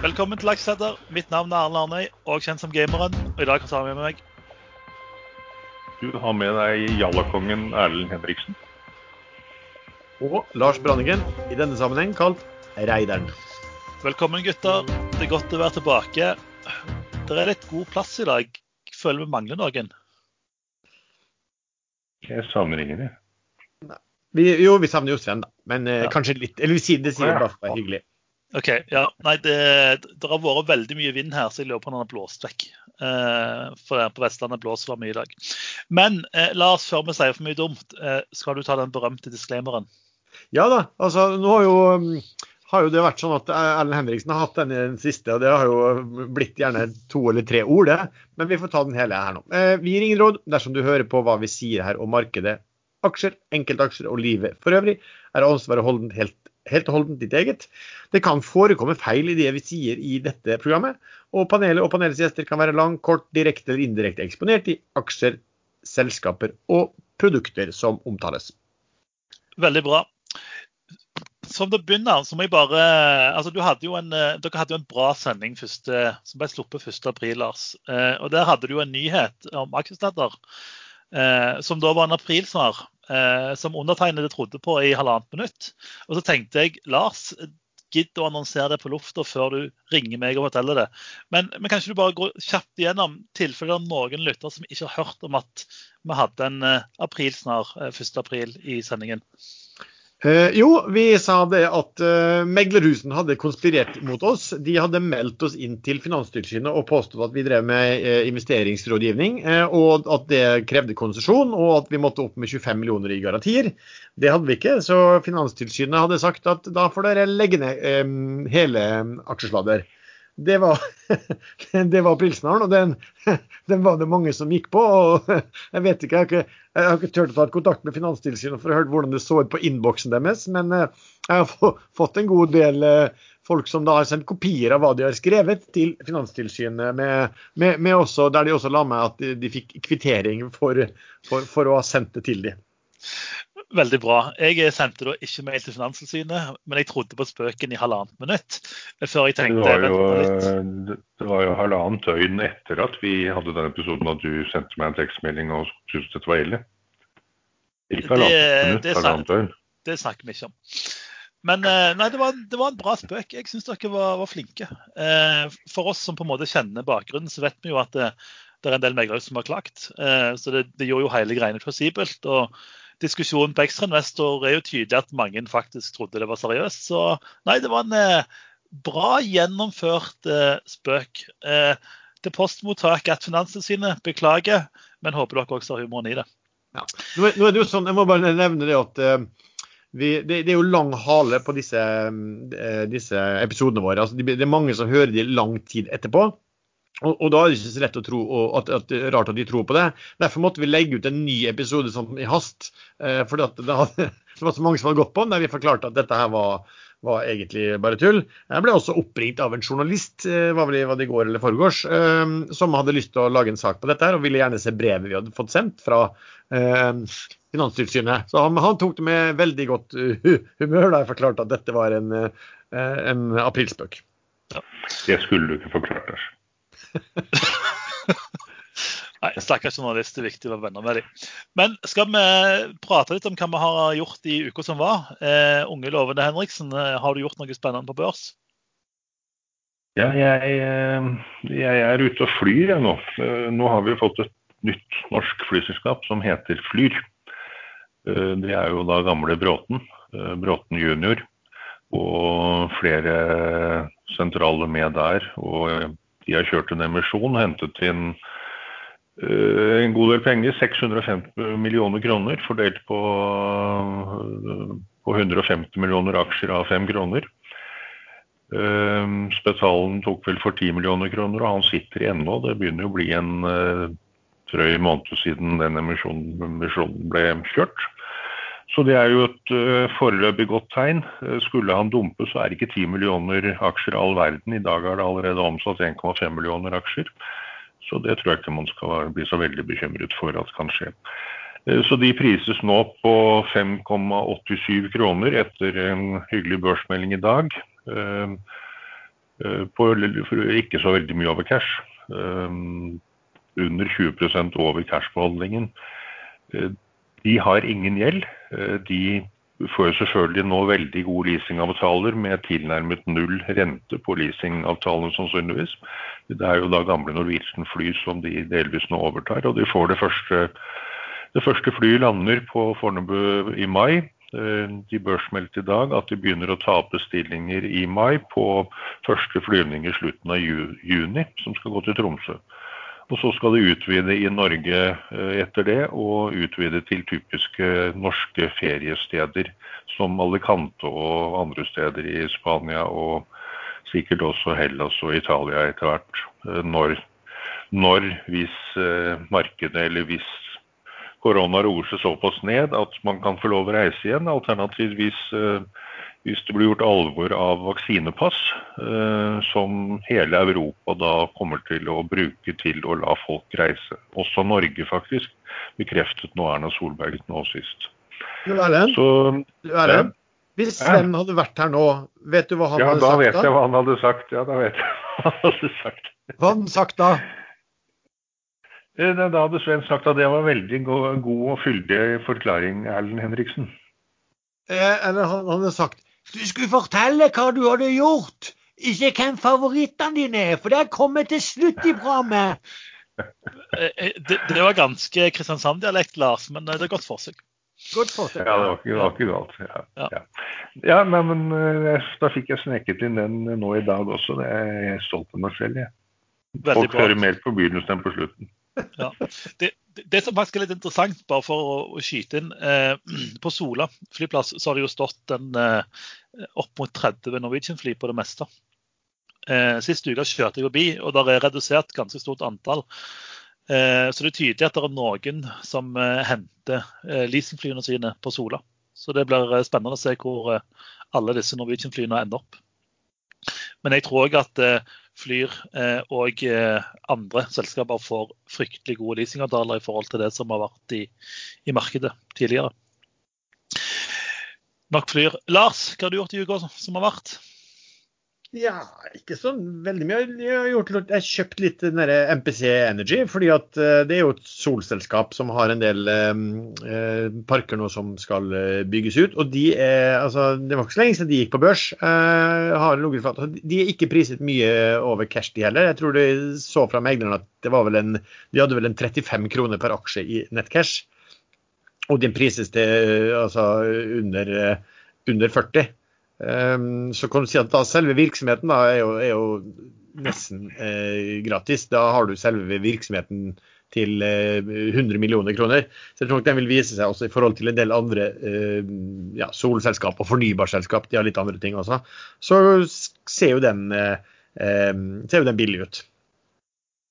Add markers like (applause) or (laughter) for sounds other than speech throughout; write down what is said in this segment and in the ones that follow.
Velkommen til Aksjesenter. Mitt navn er Arne Arnøy, og kjent som Gameren. Og i dag har jeg med meg Du har med deg jallakongen Erlend Henriksen. Og Lars Branningen, i denne sammenheng kalt Reideren. Velkommen, gutter. Det er godt å være tilbake. Det er litt god plass i dag. Jeg føler vi mangler noen. Jeg savner ingen, jeg. Vi, jo, vi savner jo Sven, da. Men eh, Ja. kanskje litt Eller vi sier det sier Ja. bare for å være hyggelig. OK. ja, nei, det, det har vært veldig mye vind her, så jeg lurer på om den har blåst vekk. Eh, for på Vestlandet blåser det mye i dag. Men eh, la oss, før vi sier for mye dumt, eh, skal du ta den berømte disclaimeren? Ja da. Altså, nå har jo, um, har jo det vært sånn at Erlend Henriksen har hatt den i den siste, og det har jo blitt gjerne to eller tre ord, det. Men vi får ta den hele her nå. Eh, vi gir ingen råd dersom du hører på hva vi sier her om markedet. Aksjer, enkeltaksjer og livet for øvrig er ansvaret holdent helt, helt og holdent ditt eget. Det kan forekomme feil i det vi sier i dette programmet, og panelet og panelets gjester kan være lang, kort, direkte eller indirekte eksponert i aksjer, selskaper og produkter som omtales. Veldig bra. Som det begynner, så må jeg bare altså hadde en, eh, Dere hadde jo en bra sending første, som ble sluppet 1. april, Lars. Eh, og Der hadde du jo en nyhet om aksjesteder, eh, som da var en aprilsnar. Eh, som undertegnede trodde på i halvannet minutt. Og så tenkte jeg Lars, gidd å annonsere det på lufta før du ringer meg og forteller det. Men, men kanskje du bare går kjapt igjennom tilfeller noen lyttere som ikke har hørt om at vi hadde en eh, aprilsnar eh, 1. april i sendingen? Eh, jo, vi sa det at uh, meglerhusen hadde konspirert mot oss. De hadde meldt oss inn til Finanstilsynet og påstått at vi drev med eh, investeringsrådgivning, eh, og at det krevde konsesjon, og at vi måtte opp med 25 millioner i garantier. Det hadde vi ikke, så Finanstilsynet hadde sagt at da får dere legge ned eh, hele aksjesladder. Det var, (laughs) det var pilsneren, og den, (laughs) den var det mange som gikk på. og (laughs) Jeg vet ikke, jeg har ikke, jeg har ikke turt å ta kontakt med Finanstilsynet for å høre hvordan det så ut på innboksen deres, men eh, jeg har fått en god del eh, folk som da har sendt kopier av hva de har skrevet til Finanstilsynet, med, med, med også, der de også la med at de, de fikk kvittering for, for, for å ha sendt det til dem. Veldig bra. Jeg sendte da ikke mail til Finanstilsynet, men jeg trodde på spøken i halvannet minutt. Før jeg Det tenkte var, jo, det- det var jo halvannet døgn etter at vi hadde den episoden at du sendte meg en tekstmelding og syntes dette var ille. Ikke halvannet minutt, det halvannet døgn. Det snakker vi ikke om. Men eh, nei, det var, det var en bra spøk. Jeg syns dere var, var flinke. Eh, For oss som på en måte kjenner bakgrunnen, så vet vi jo at det, det er en del meglere som har klagt. Eh, Så det, det gjorde jo hele greiene plausibelt. Og diskusjonen på ekstrainvestor er jo tydelig at mange faktisk trodde det var seriøst. Så nei, det var en eh, bra gjennomført eh, spøk. Eh, Til postmottak at Finanstilsynet beklager, men håper dere også har humoren i det. Ja. Nå, er, det jo sånn, Jeg må bare nevne det at eh, vi, det, det er jo lang hale på disse, eh, disse episodene våre. altså de, Det er mange som hører de lang tid etterpå. Og, og da er det ikke så lett å tro at, at det er rart at de tror på det. Derfor måtte vi legge ut en ny episode sånn i hast. Eh, for det, (laughs) det var så mange som hadde gått på den, der vi forklarte at dette her var, var egentlig bare tull. Jeg ble også oppringt av en journalist eh, var vel i, går eller foregårs, eh, som hadde lyst til å lage en sak på dette her, og ville gjerne se brevet vi hadde fått sendt fra eh, Finanstilsynet. Så han, han tok det med veldig godt (laughs) humør da jeg forklarte at dette var en, en aprilspøk. Det skulle du ikke forklart oss. (laughs) Nei, stakkars journalist, det er viktig å være venner med dem. Men skal vi prate litt om hva vi har gjort i uka som var? Eh, unge lovende Henriksen, eh, har du gjort noe spennende på børs? Ja, jeg, eh, jeg er ute og flyr jeg nå. Eh, Nå har vi fått et nytt norsk flyselskap som heter Flyr. Det er jo da gamle Bråten, Bråten junior. Og flere sentrale med der. Og de har kjørt en emisjon, hentet inn eh, en god del penger. 650 millioner kroner fordelt på, eh, på 150 millioner aksjer av 5 kroner. Uh, Spetalen tok vel for 10 millioner kroner, og han sitter ennå. Det begynner å bli en uh, drøy måned siden den emisjonen ble kjørt. Så det er jo et uh, foreløpig godt tegn. Uh, skulle han dumpe, så er ikke 10 millioner aksjer all verden. I dag er det allerede omsatt 1,5 millioner aksjer. Så det tror jeg ikke man skal bli så veldig bekymret for at kan skje. Uh, Så de prises nå på 5,87 kroner etter en hyggelig børsmelding i dag. Eh, på ikke så veldig mye over cash. Under 20% over cashbeholdningen. De har ingen gjeld. De får selvfølgelig nå veldig gode leasingavtaler med tilnærmet null rente på leasingavtalene sannsynligvis. Det er jo da gamle Norwegian fly som de delvis nå overtar, og de får det første, det første flyet lander på Fornebu i mai. De børsmeldte i dag at de begynner å ta opp bestillinger i mai på første flyvning i slutten av juni, som skal gå til Tromsø. Og så skal de utvide i Norge etter det, og utvide til typiske norske feriesteder som Alicante og andre steder i Spania, og sikkert også Hellas og Italia etter hvert. Når, når hvis markedet, eller hvis korona roer seg såpass ned at man kan få lov å reise igjen. Alternativt hvis hvis det blir gjort alvor av vaksinepass, som hele Europa da kommer til å bruke til å la folk reise. Også Norge faktisk, bekreftet nå Erna Solberg nå sist. Du Erlend, Så, Erlend, hvis Sven hadde vært her nå, vet du hva han ja, hadde da sagt vet da? jeg hva han hadde sagt. Ja, da vet jeg (laughs) hva han hadde sagt. Hva hadde han sagt da? Eh, Da hadde Sven sagt at det var veldig god og fyldig forklaring, Erlend Henriksen. Eh, eller han hadde sagt Du skulle fortelle hva du hadde gjort, ikke hvem favorittene dine er, for det kommer til slutt i programmet. Eh, Det, det var ganske Kristiansand-dialekt, Lars, men eh, det er godt forsøk. Godt forsøk. Ja, det var ikke, det var ikke galt. Ja, Ja. ja. ja nei, men eh, da fikk jeg sneket inn den nå i dag også. Det er jeg stolt av meg selv. Jeg. Veldig Folk bra. hører mer på begynnelsen enn på slutten. Ja. Det, det, som faktisk er litt interessant, bare for å, å skyte inn eh, På Sola flyplass så har det jo stått en, eh, opp mot 30 Norwegian-fly på det meste. Eh, sist uke kjørte jeg forbi, og det er redusert ganske stort antall. Eh, så det er tydelig at det er noen som eh, henter eh, leasingflyene sine på Sola. Så det blir eh, spennende å se hvor alle disse Norwegian-flyene ender opp. Men jeg tror òg at Flyr eh, og eh, andre selskaper får fryktelig gode leasingavtaler i forhold til det som har vært i, i markedet tidligere. Nok Flyr. Lars, hva har du gjort i uka som har vært? Ja, ikke så veldig mye. Jeg har gjort jeg har kjøpt litt den der MPC Energy, fordi at eh, det er jo et solselskap som har en del eh, eh, parker nå som skal eh, bygges ut. Og de er, altså, det var ikke så lenge siden de gikk på børs. Eh, har for, flat. De er ikke priset mye over cash, de heller. Jeg tror de så fra megleren at det var vel en, de hadde vel en 35 kroner per aksje i nettcash. Og den prises til eh, altså, under, under 40. Um, så kan du si at da selve virksomheten da, er, jo, er jo nesten eh, gratis. Da har du selve virksomheten til eh, 100 millioner kroner. Så jeg tror nok den vil vise seg også i forhold til en del andre eh, ja, solselskap og fornybarselskap. De har litt andre ting også. Så ser jo den, eh, eh, ser jo den billig ut.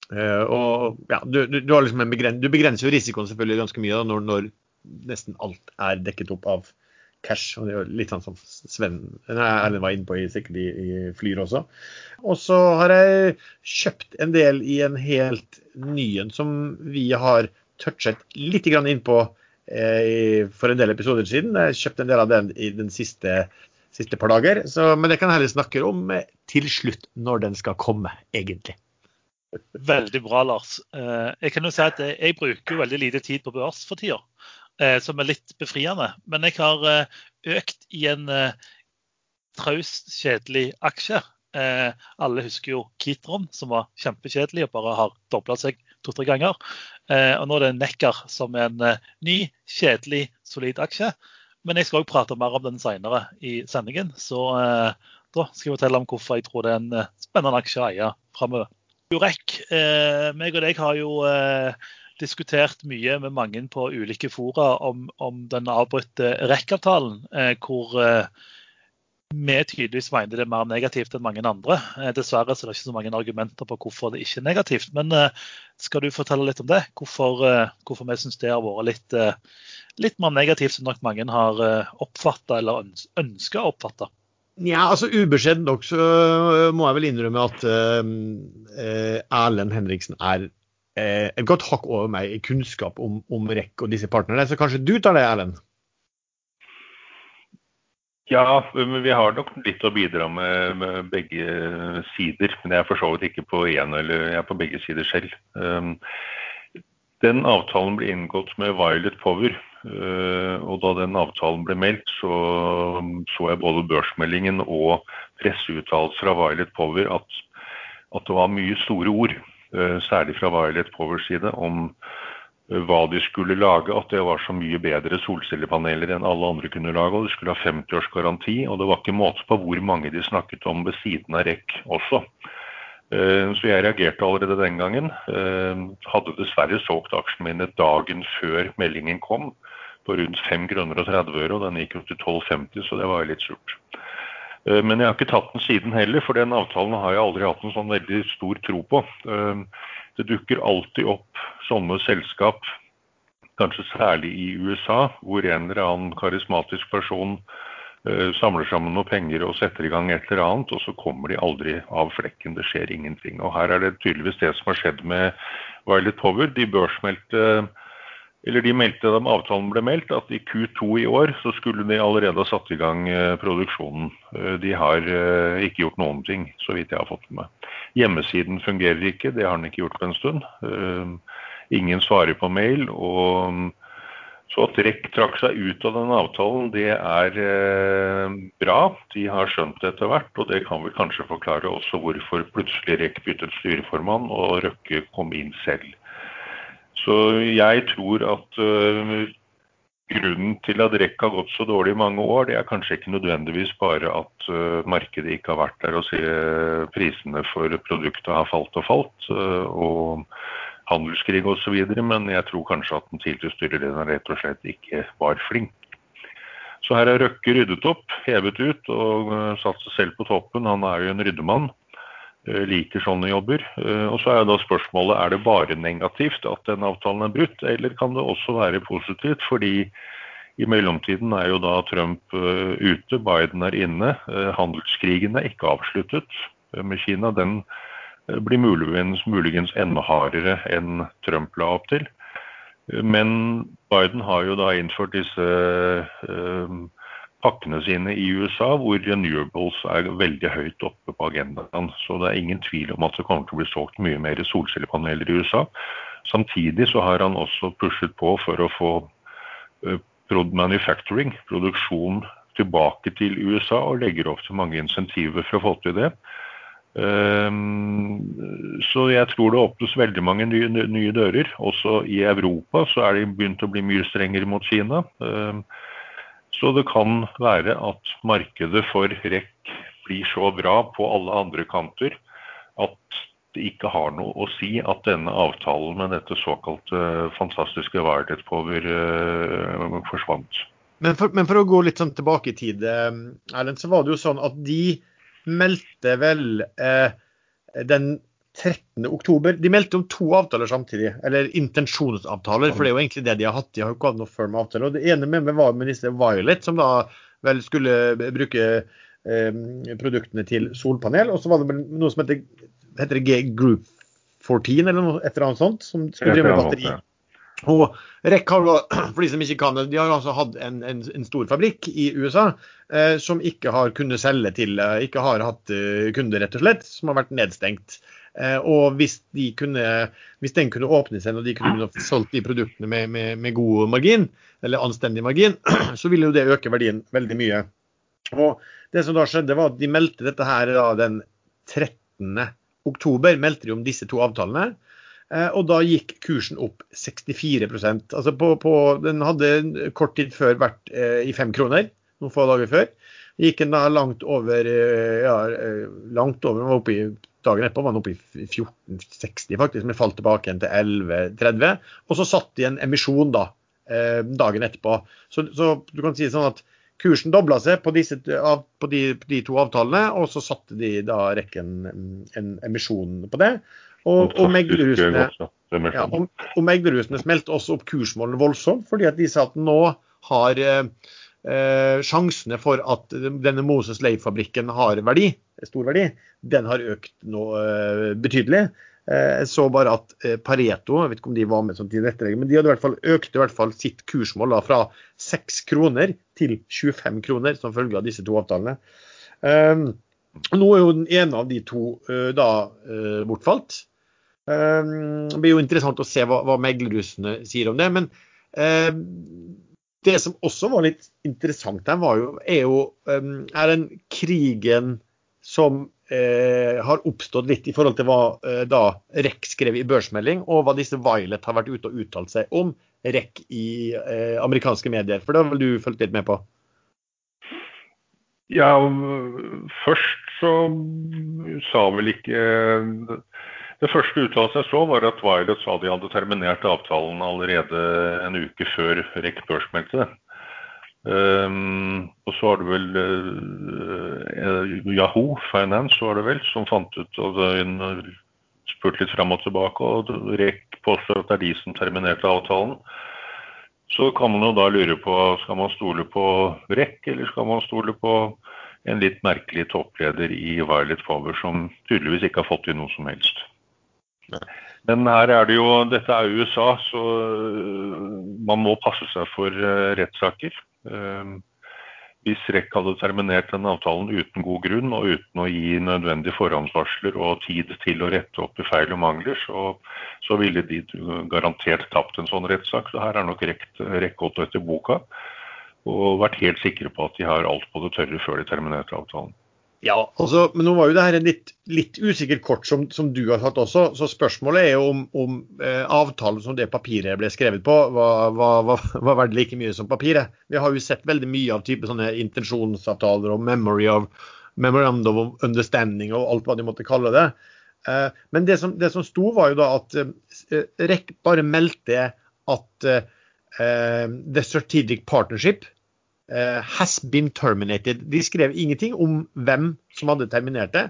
Eh, og ja, du, du, du, liksom en begren du begrenser jo risikoen selvfølgelig ganske mye da, når, når nesten alt er dekket opp av cash. og Det er litt sånn som Sven nei, Erlend var inne på sikkert i, i Flyr også. Og så har jeg kjøpt en del i en helt ny en som vi har touchet litt grann inn på eh, for en del episoder siden. Jeg kjøpte en del av den i den siste, siste par dager. Så, men det kan jeg heller snakke om eh, til slutt, når den skal komme, egentlig. Veldig bra, Lars. Eh, Jeg kan jo si at jeg bruker veldig lite tid på børs for tida, som er litt befriende. Men jeg har eh, økt i en eh, traust, kjedelig aksje. Eh, Alle husker jo Kitron, som var kjempekjedelig og bare har dobla seg to-tre ganger. Eh, Og nå er det Nekkar, som er en eh, ny, kjedelig, solid aksje. Men jeg skal også prate mer om den senere i sendingen, så eh, da skal jeg fortelle om hvorfor jeg tror det er en eh, spennende aksje å eie framover. Jurek, eh, meg og deg har jo eh, diskutert mye med mange på ulike fora om, om den avbrutte REC-avtalen, eh, hvor eh, vi tydeligvis mener det er mer negativt enn mange andre. Eh, dessverre er det ikke så mange argumenter på hvorfor det ikke er negativt. Men skal du fortelle litt om det? Hvorfor, hvorfor vi syns det har vært litt, litt mer negativt enn nok mange har oppfatta eller øns ønska å oppfatte? Ja, altså ubeskjedent nok så må jeg vel innrømme at Erlend Henriksen er et godt hakk over meg i kunnskap om, om REC og disse partnerne. Så kanskje du tar det, Erlend? Ja, vi har nok litt å bidra med, med begge sider. Men jeg er for så vidt ikke på én, eller jeg er på begge sider selv. Um, den avtalen ble inngått med Violet Power. Uh, og da den avtalen ble meldt, så så jeg både børsmeldingen og presseuttalelser fra Violet Power at, at, det var mye store ord, særlig fra Violet Powers side, om hva de skulle lage, at det var så mye bedre solcellepaneler enn alle andre kunne lage. og De skulle ha 50 års garanti, og det var ikke måte på hvor mange de snakket om ved siden av REC også. Eh, så jeg reagerte allerede den gangen. Eh, hadde dessverre solgt aksjene mine dagen før meldingen kom, på rundt 5 kroner og 30 øre, og den gikk jo til 12,50, så det var litt surt. Eh, men jeg har ikke tatt den siden heller, for den avtalen har jeg aldri hatt en sånn veldig stor tro på. Det dukker alltid opp sånne selskap, kanskje særlig i USA, hvor en eller annen karismatisk person uh, samler sammen noe penger og setter i gang et eller annet, og så kommer de aldri av flekken. Det skjer ingenting. Og her er det tydeligvis det som har skjedd med Violet Power. De børsmeldte eller de meldte da avtalen ble meldt, at i Q2 i år så skulle de allerede ha satt i gang uh, produksjonen. Uh, de har ikke gjort noen ting, så vidt jeg har fått med. Hjemmesiden fungerer ikke, det har den ikke gjort på en stund. Ingen svarer på mail. og så at REC trakk seg ut av den avtalen, det er eh, bra. De har skjønt det etter hvert, og det kan vel kanskje forklare også hvorfor plutselig REC byttet styreformann og Røkke kom inn selv. Så jeg tror at uh, grunnen til at REC har gått så dårlig i mange år, det er kanskje ikke nødvendigvis bare at uh, markedet ikke har vært der og se prisene for produktet har falt og falt, og handelskrig osv., men jeg tror kanskje at den tidligere styrelederen rett og slett ikke var flink. Så her har Røkke ryddet opp, hevet ut og satt seg selv på toppen. Han er jo en ryddemann. Eh, liker sånne jobber. Eh, og så er da spørsmålet er det bare negativt at den avtalen er brutt, eller kan det også være positivt? Fordi i mellomtiden er jo da Trump eh, ute, Biden er inne. Handelskrigen er ikke avsluttet med Kina. Den blir muligens, muligens enda hardere enn Trump la opp til. Men Biden har jo da innført disse pakkene sine i USA, hvor renewables er veldig høyt oppe på agendaen. Så det er ingen tvil om at det kommer til å bli solgt mye mer solcellepaneler i USA. Samtidig så har han også pushet på for å få uh, manufacturing, produksjon, tilbake til USA, og legger opp til mange insentiver for å få til det. Um, så jeg tror det åpnes veldig mange nye, nye, dører. Også i Europa så er de begynt å bli mye strengere mot Kina. Så det kan være at markedet for REC blir så bra på alle andre kanter at det ikke har noe å si at denne avtalen med dette såkalte fantastiske Wireless Power uh, forsvant. Men for, men for, å gå litt sånn tilbake i tid, eh, Erlend, så var det jo sånn at de meldte vel eh, den 13. oktober. De meldte om to avtaler samtidig, eller intensjonsavtaler, for det er jo egentlig det de har hatt. De har jo ikke hatt noe firm avtale. Og det ene med meg var minister Violet, som da vel skulle bruke eh, produktene til solpanel. Og så var det noe som heter, heter G Group 14, eller noe et eller annet sånt, som skulle drive med batteri. Og REC har (clears throat) for de som ikke kan det, de har altså hatt en, en, en stor fabrikk i USA eh, som ikke har kunnet selge til eh, Ikke har hatt uh, kunder, rett og slett, som har vært nedstengt. Eh, og hvis, de kunne, hvis, den kunne åpne seg og de kunne solgt de produktene med, med, med, god margin, eller anstendig margin, (clears throat) så ville jo det øke verdien veldig mye. Og Det som da skjedde, var at de meldte dette her da, den 13. oktober, meldte de om disse to avtalene. Eh, og da gikk kursen opp 64 altså på, på, Den hadde kort tid før vært eh, i fem kroner, noen få dager før. Gikk den da langt over, ja, langt over, den var oppe i Dagen etterpå var den oppe i 1460 faktisk, men falt tilbake igjen til 1130. Og så satt de en emisjon da, eh, dagen etterpå. Så, så, du kan si sånn at kursen dobla seg på, disse, på, de, på, de, to avtalene, og så satte de da rekken en emisjon på det. Og, og meglerhusene ja, og, og meglerhusene smelte også opp kursmålene voldsomt, fordi at de sa at nå har eh, eh, sjansene for at denne Moses Leif-fabrikken har verdi, stor verdi, den har økt nå eh, betydelig. Jeg så bare at Pareto jeg vet ikke om de var med som tilrettelegger, men de hadde i hvert fall økte i hvert fall sitt kursmål da, fra 6 kroner til 25 kroner som følge av disse to avtalene. Um, nå er jo den ene av de to uh, da uh, bortfalt. Um, det blir jo interessant å se hva, hva meglerhusene sier om det. Men uh, det som også var litt interessant her, var jo, er jo um, er den krigen som har oppstått litt i forhold til hva da REC skrev i børsmelding, og hva disse Violet har vært ute og uttalt seg om REC i amerikanske medier. For det har vel du fulgt litt med på? Ja, først så sa vel ikke Det første uttalelsen jeg så, var at Violet sa de hadde terminert avtalen allerede en uke før REC børsmeldte. Um, og så var det vel uh, Yahoo Finance var det vel, som fant ut og spurte litt fram og tilbake, og REC påstår at det er de som terminerte avtalen. Så kan man jo da lure på skal man stole på REC, eller skal man stole på en litt merkelig toppleder i Violet Faber som tydeligvis ikke har fått til noe som helst. Men her er det jo, dette er USA, så øh, man må passe seg for øh, rettssaker. Øh, hvis REC hadde terminert den avtalen uten god grunn og uten å gi nødvendige forhåndsvarsler og tid til å rette opp i feil og mangler, så, så ville de garantert tapt en sånn rettssak. Så her er nok REC gått etter boka og vært helt sikre på at de har alt på det tørre før de terminerte avtalen. Ja, altså, men nå var jo det her en litt, litt usikkert kort som, som, du har tatt også. Så spørsmålet er jo om, om eh, avtalen som det papiret ble skrevet på, var, var, var, var verdt like mye som papiret. Vi har jo sett veldig mye av type sånne intensjonsavtaler og memory of, memorandum of understanding og alt hva de måtte kalle det. Eh, men det som, det som sto, var jo da at eh, REC bare meldte at eh, The Strategic Partnership has been terminated. De skrev ingenting om hvem som hadde terminert det.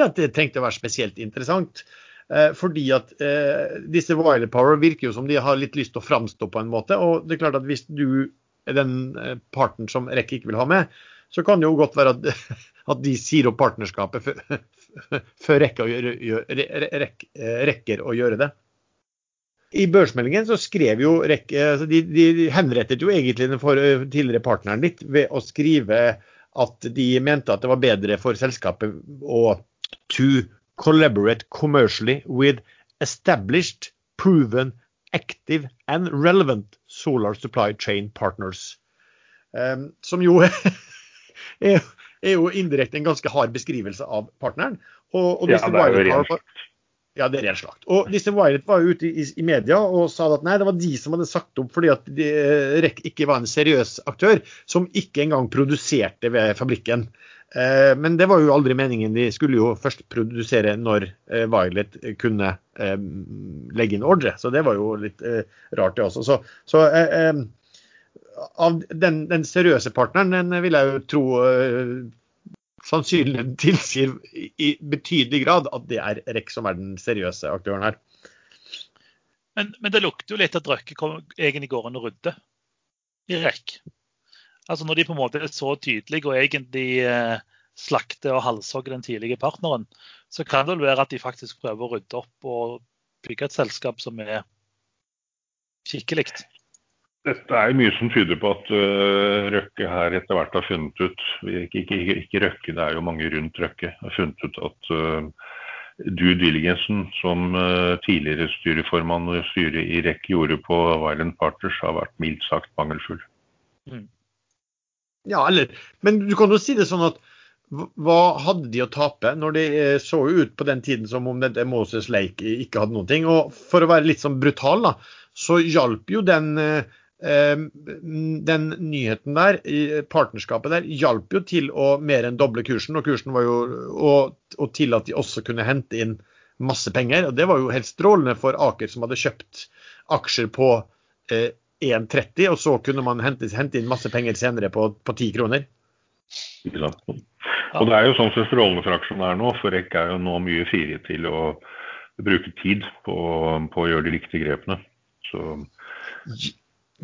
At det trengte å være spesielt interessant. Uh, fordi at uh, disse Wilder Power virker jo som de har litt lyst til å framstå på en måte. Og det er klart at hvis du er den parten som REC ikke vil ha med, så kan det jo godt være at, (laughs) at de sier opp partnerskapet (laughs) før REC rekker å gjøre det. I børsmeldingen så skrev jo rekke, altså de, de, henrettet jo egentlig den tidligere partneren litt ved å skrive at de mente at det var bedre for selskapet å to collaborate commercially with established, proven, active and relevant solar supply chain partners. Um, som jo (laughs) er, er, jo indirekte en ganske hard beskrivelse av partneren. Og, og ja, det er jo rent ja, det er ren slakt. Og disse Violet var jo ute i, i, media og sa at nei, det var de som hadde sagt opp fordi at de, REC ikke var en seriøs aktør, som ikke engang produserte ved fabrikken. Eh, men det var jo aldri meningen. De skulle jo først produsere når eh, Violet kunne eh, legge inn ordre. Så det var jo litt eh, rart, det også. Så, så eh, eh, av den, den, seriøse partneren den vil jeg jo tro sannsynligheten tilsier i betydelig grad at det er REC som er den seriøse aktøren her. Men, men det lukter jo litt at Røkke kom egentlig går inn og rydder i REC. Altså Når de på en måte er så tydelige og egentlig eh, slakter og halshogger den tidlige partneren, så kan det vel være at de faktisk prøver å rydde opp og bygge et selskap som er skikkelig. Dette er mye som tyder på at uh, Røkke her etter hvert har funnet ut ikke, ikke, ikke, Røkke, det er jo mange rundt Røkke. har funnet ut at uh, due diligencen som uh, tidligere styreformann og styret i REC gjorde på Violent Partners, har vært mildt sagt mangelfull. Mm. Ja, eller, men du kan jo si det sånn at hva hadde de å tape når de så ut på den tiden som om dette Moses Lake ikke hadde noen ting? Og for å være litt sånn brutal, da, så hjalp jo den Ehm, den nyheten der, partnerskapet der, hjalp jo til å mer enn doble kursen. Og kursen var jo og, og til at de også kunne hente inn masse penger. og Det var jo helt strålende for Aker, som hadde kjøpt aksjer på eh, 1,30, og så kunne man hente, hente, inn masse penger senere på, på 10 kroner. Ja. Og det er jo sånn som strålende for aksjen er nå, for REC er jo nå mye friere til å bruke tid på, på å gjøre de riktige grepene. Så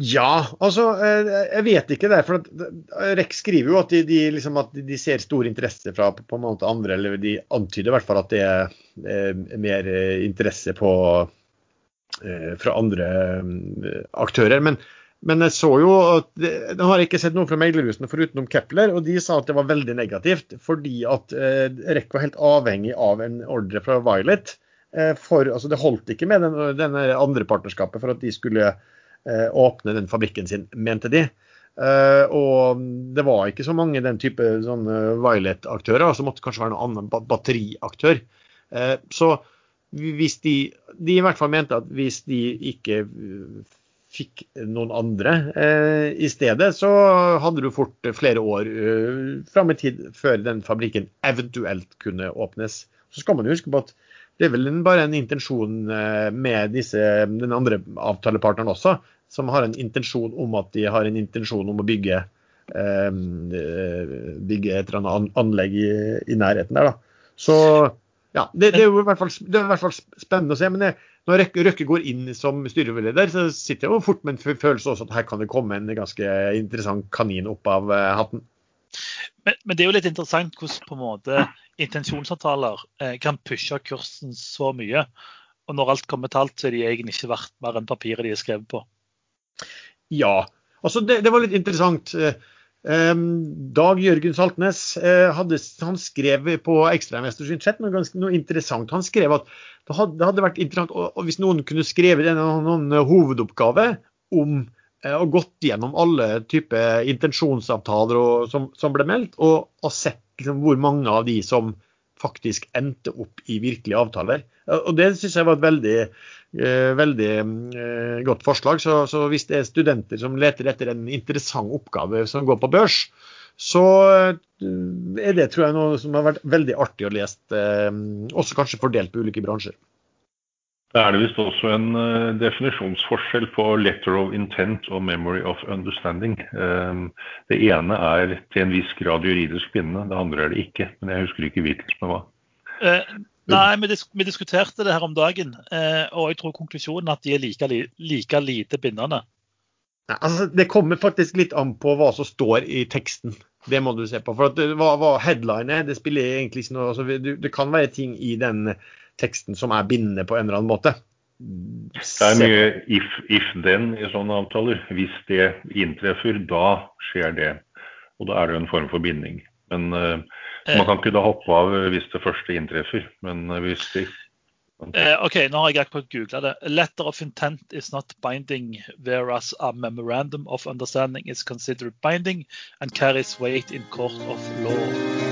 Ja, altså jeg vet ikke det. for Rex skriver jo at de, de, liksom at de, ser stor interesse fra på en måte andre, eller de antyder i hvert fall at det er mer interesse på, fra andre aktører. Men, men jeg så jo at Nå har jeg ikke sett noe fra meglerhusene forutenom Kepler, og de sa at det var veldig negativt. Fordi at REC var helt avhengig av en ordre fra Violet. For, altså det holdt ikke med den, denne andre partnerskapet for at de skulle Eh, åpne den fabrikken sin, mente de. Uh, og det var ikke så mange den type sånn Violet-aktører, så måtte det kanskje være noen annen batteriaktør. Uh, så hvis de, de i hvert fall mente at hvis de ikke fikk noen andre uh, i stedet, så hadde du fort flere år uh, fram i tid før den fabrikken eventuelt kunne åpnes. Så skal man huske på at det er vel bare en intensjon eh, med disse, den andre avtalepartneren også, som har en intensjon om at de har en intensjon om å bygge, eh, bygge et eller annet anlegg i, i nærheten der. Da. Så ja, det, det, er jo i hvert fall, i hvert fall spennende å se. men det, når Røkke går inn som styreleder, så sitter jeg jo fort med en følelse også at her kan det komme en ganske interessant kanin opp av eh, hatten. Men, men, det er jo litt interessant hvordan på en måte intensjonsavtaler eh, kan pushe kursen så mye. Og når alt kommer til alt, så er de egentlig ikke verdt mer enn papiret de er skrevet på. Ja, altså det, det var litt interessant. Eh, Dag Jørgen Saltnes eh, hadde, han skrev på Ekstrainvestor sin chat noe, ganske, noe interessant. Han skrev at det hadde, det hadde vært interessant og, og hvis noen kunne skrevet en, en, en hovedoppgave om Eh, og gått gjennom alle typer intensjonsavtaler og, som, som, ble meldt, og, og sett liksom, hvor mange av de som faktisk endte opp i virkelige avtaler. Eh, og Det syns jeg var et veldig, eh, veldig eh, godt forslag. Så, så, hvis det er studenter som leter etter en interessant oppgave som går på børs, så eh, er det tror jeg noe som har vært veldig artig å lese, eh, også kanskje fordelt på ulike bransjer. Da er det visst også en uh, definisjonsforskjell på 'letter of intent' og 'memory of understanding'. Um, det ene er til en viss grad juridisk bindende, det andre er det ikke. Men jeg husker ikke hvilket som var. Uh, nei, vi, disk vi, diskuterte det her om dagen, uh, og jeg tror konklusjonen er at de er like, li like lite bindende. Nei, altså, det kommer faktisk litt an på hva som står i teksten. Det må du se på. For at, hva, hva headline er, det spiller egentlig ikke noe altså, det, det kan være ting i den teksten som er bindende på en eller annen måte. Det er mye if, if then i sånne avtaler. Hvis det inntreffer, da skjer det. Og da er det en form for binding. Men uh, man kan ikke da hoppe av hvis det første inntreffer. Men uh, hvis det OK, nå har jeg akkurat googla det. Letter of intent is not binding, whereas a memorandum of understanding is considered binding and carries weight in court of law.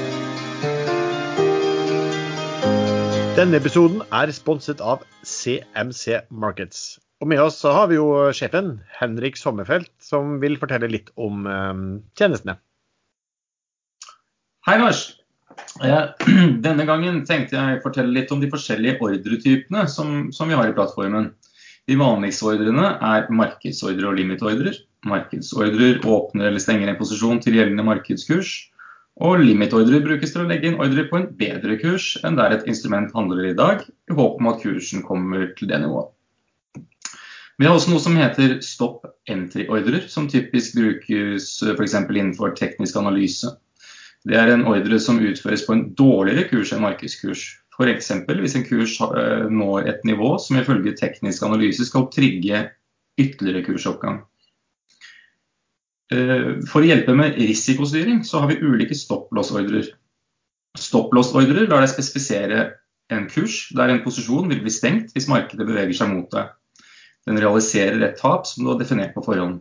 Denne episoden er sponset av CMC Markets. Og med oss så har vi jo sjefen, Henrik Sommerfelt, som vil fortelle litt om um, tjenestene. Hei, Lars. Eh, (clears throat) denne gangen tenkte jeg å fortelle litt om de forskjellige ordretypene som, som vi har i plattformen. De vanligste ordrene er markedsordre og limitordrer. Markedsordrer åpner eller stenger en posisjon til gjeldende markedskurs. Og limitordrer brukes til å legge inn ordre på en bedre kurs enn der et instrument handler i dag, i håp om at kursen kommer til det nivået. Vi har også noe som heter stop entry-ordrer, som typisk brukes f.eks. innenfor teknisk analyse. Det er en ordre som utføres på en dårligere kurs enn markedskurs. F.eks. hvis en kurs eh, når et nivå som ifølge teknisk analyse skal trigge ytterligere kursoppgang. Eh, for å hjelpe med risikostyring så har vi ulike stopplåsordrer. Stopplåsordrer lar deg spesifisere en kurs der en posisjon vil bli stengt hvis markedet beveger seg mot deg. Den realiserer et tap som du har definert på forhånd.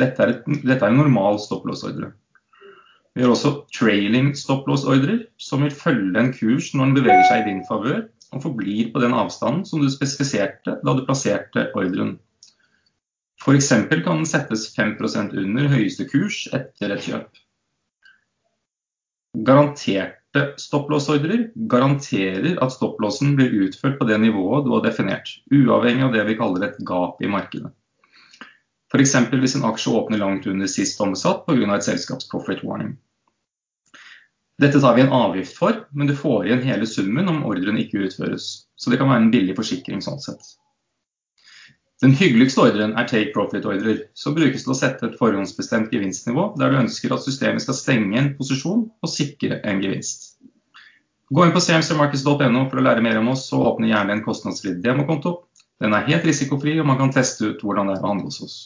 Dette er, et, dette er en normal stopplåsordre. Vi har også trailing stopplåsordrer, som vil følge en kurs når den beveger seg i din favør, og forblir på den avstanden som du spesifiserte da du plasserte ordren. F.eks. kan den settes 5% under høyeste kurs etter et kjøp. Garanterte stopplåsordrer garanterer at stopplåsen blir utført på det nivået du har definert, uavhengig av det vi kaller et gap i markedet. F.eks. hvis en aksje åpner langt under sist omsatt pga. et selskaps profit warning. Dette tar vi en avgift for, men du får igjen hele summen om ordren ikke utføres. Så det kan være en billig forsikring sånn sett. Den hyggeligste ordren er take profit-ordrer, som brukes til å sette et forhåndsbestemt gevinstnivå der du ønsker at systemet skal stenge en posisjon og sikre en gevinst. Gå inn på cmcmarkets.no for å lære mer om oss, og åpne gjerne en kostnadsfri demokonto. Den er helt risikofri, og man kan teste ut hvordan det er å handle hos oss.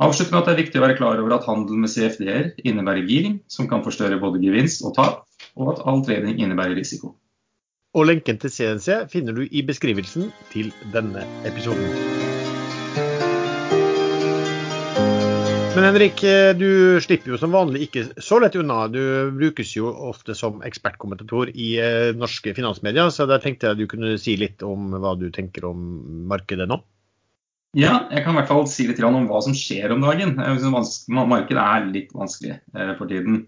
Avslutt med at det er viktig å være klar over at handel med CFD-er innebærer giring, som kan forstørre både gevinst og tap, og at all trening innebærer risiko. Og lenken til CNC finner du i beskrivelsen til denne episoden. Men Henrik, du slipper jo som vanlig ikke så lett unna. Du brukes jo ofte som ekspertkommentator i eh, norske finansmedier, så da tenkte jeg du kunne si litt om hva du tenker om markedet nå? Ja, jeg kan i hvert fall si litt om hva som skjer om dagen. Markedet er litt vanskelig eh, for tiden.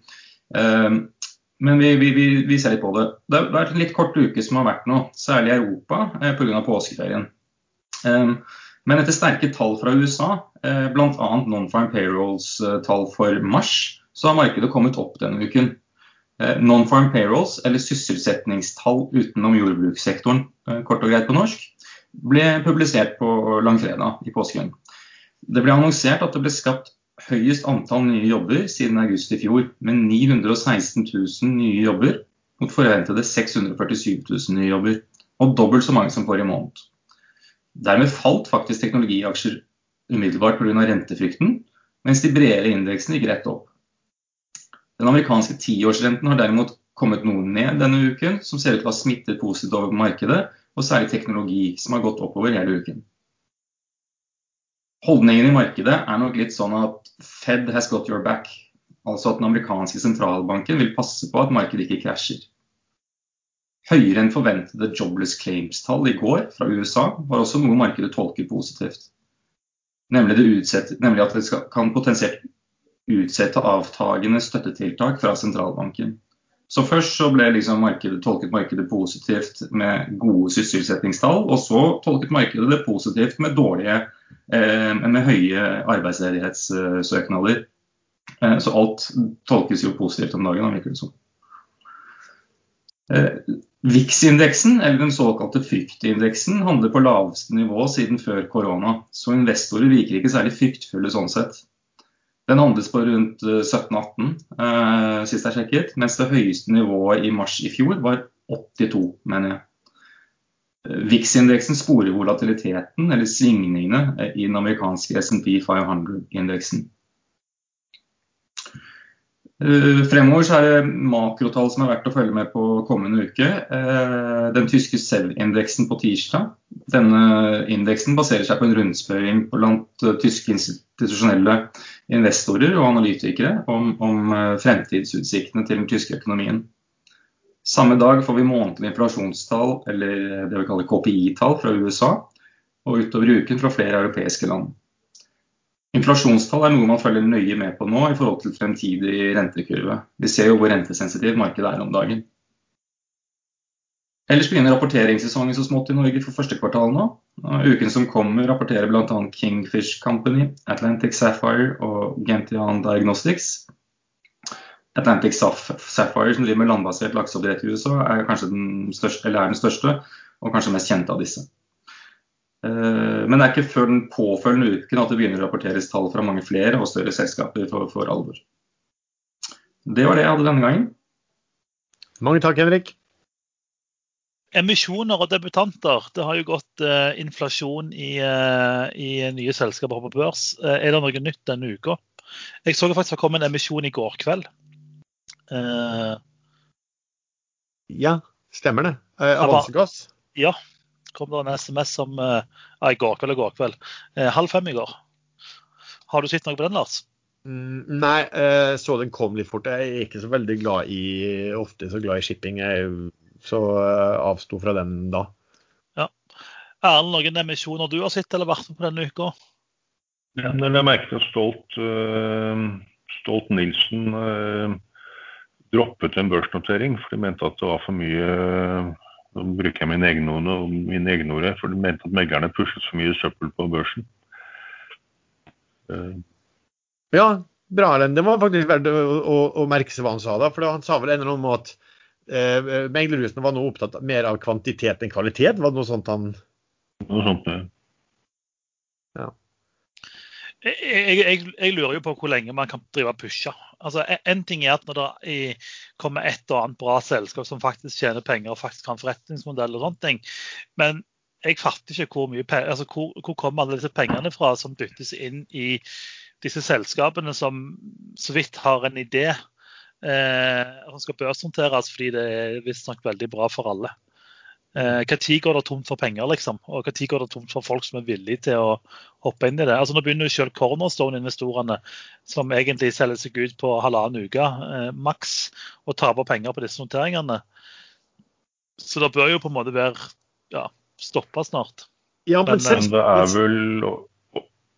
Men vi, vi, vi, ser litt på det. Det har vært en litt kort uke som har vært nå, særlig i Europa eh, pga. påskeferien. Um, men etter sterke tall fra USA, eh, bl.a. non-farm payrolls-tall eh, for mars, så har markedet kommet opp denne uken. Eh, non-farm payrolls, eller sysselsettingstall utenom jordbrukssektoren, eh, kort og greit på norsk, ble publisert på langfredag i påsken. Det ble annonsert at det ble skapt høyest antall nye jobber siden august i fjor, med 916 000 nye jobber mot forventede 647 000 nye jobber, og dobbelt så mange som forrige måned. Dermed falt faktisk teknologiaksjer umiddelbart pga. rentefrykten, mens de bredere indeksene gikk rett opp. Den amerikanske tiårsrenten har derimot kommet noe ned denne uken, som ser ut til å ha smittet positivt over markedet, og særlig teknologi, som har gått oppover hele uken. Holdningen i markedet er nok litt sånn at Fed has got your back. Altså at den amerikanske sentralbanken vil passe på at markedet ikke krasjer. Høyere enn forventede jobless claims-tall i går fra USA var også noe markedet tolker positivt. Nemlig, utsett, nemlig at det skal, kan potensielt utsette avtagende støttetiltak fra sentralbanken. Så Først så ble liksom markedet, tolket markedet positivt med gode sysselsettingstall, og så tolket markedet det positivt med dårlige Eh, med høye arbeidsledighetssøknader. Eh, så alt tolkes jo positivt om dagen, virker det som. Eh, VIX-indeksen, eller den såkalte fryktindeksen, handler på laveste nivå siden før korona. Så investorer virker ikke særlig fryktfulle sånn sett. Den handles på rundt 17-18 eh, sist jeg sjekket, mens det høyeste nivået i mars i fjor var 82, mener jeg. VIX-indeksen sporer volatiliteten, eller svingningene, i den amerikanske SMP 500-indeksen. Eh, fremover så er det makrotall som er verdt å følge med på kommende uke. Eh, den tyske SEV-indeksen på tirsdag. Denne indeksen baserer seg på en rundspørring blant eh, tyske institusjonelle investorer og analytikere om, om fremtidsutsiktene til den tyske økonomien. Samme dag får vi månedlige inflasjonstall, eller det vi kaller KPI-tall, fra USA, og utover uken fra flere europeiske land. Inflasjonstall er noe man følger nøye med på nå i forhold til fremtidig rentekurve. Vi ser jo hvor rentesensitivt markedet er om dagen. Ellers begynner rapporteringssesongen så smått i Norge for første kvartal nå. Uken som kommer rapporterer bl.a. Kingfish Company, Atlantic Sapphire og Gentian Diagnostics. Atlantic Sapphire, som driver med landbasert lakseoppdrett i USA, er kanskje den største, eller er den største og kanskje mest kjente av disse. Eh, men det er ikke før den påfølgende uken at det begynner å rapporteres tall fra mange flere og større selskaper for, for alvor. Det var det jeg hadde denne gangen. Mange takk, Henrik. Emisjoner og debutanter. Det har jo gått eh, inflasjon i, eh, i, nye selskaper på børs. Eh, er det noe nytt denne uka? Jeg så faktisk det kom en emisjon i går kveld Uh, ja, stemmer det. Avansegass? Ja. kom det en SMS om uh, i går kveld og går kveld. Halv fem i går. Har du sett noe på den, Lars? Mm, nei, så den kom litt fort. Jeg er ikke så veldig glad i ofte så glad i shipping, jeg, så uh, avsto fra den da. Ja. Er det noen emisjoner du har sett eller vært med på denne uka? Ja, men jeg merket at Stolt, Stolt Nilsen droppet en børsnotering, for de mente at det var for mye Nå bruker jeg mine egne ord, mine egne ord for de mente at meglerne pushet for mye søppel på børsen. Uh. Ja, bra, Erlend. Det var faktisk verdt å, å, å, merke seg hva han sa da. For han sa vel en eller annen måte at uh, meglerhusene var nå opptatt mer av kvantitet enn kvalitet? Var det noe sånt han Noe sånt, ja. Jeg, jeg, jeg, lurer jo på hvor lenge man kan drive og pushe. Altså, en ting er at når det kommer et og annet bra selskap som faktisk tjener penger og faktisk har en forretningsmodell og sånne ting, men jeg fatter ikke hvor mye altså, hvor, hvor kommer alle disse pengene fra som dyttes inn i disse selskapene som så vidt har en idé eh, som skal børshåndteres fordi det er visstnok veldig bra for alle. Eh, Når går det tomt for penger, liksom? Og når går det tomt for folk som er villige til å hoppe inn i det? Altså Nå begynner jo selv cornerstone-investorene, som egentlig selger seg ut på halvannen uke eh, maks, å tape penger på disse noteringene. Så det bør jo på en måte være ja, stoppa snart. Ja, men, men, men det er vel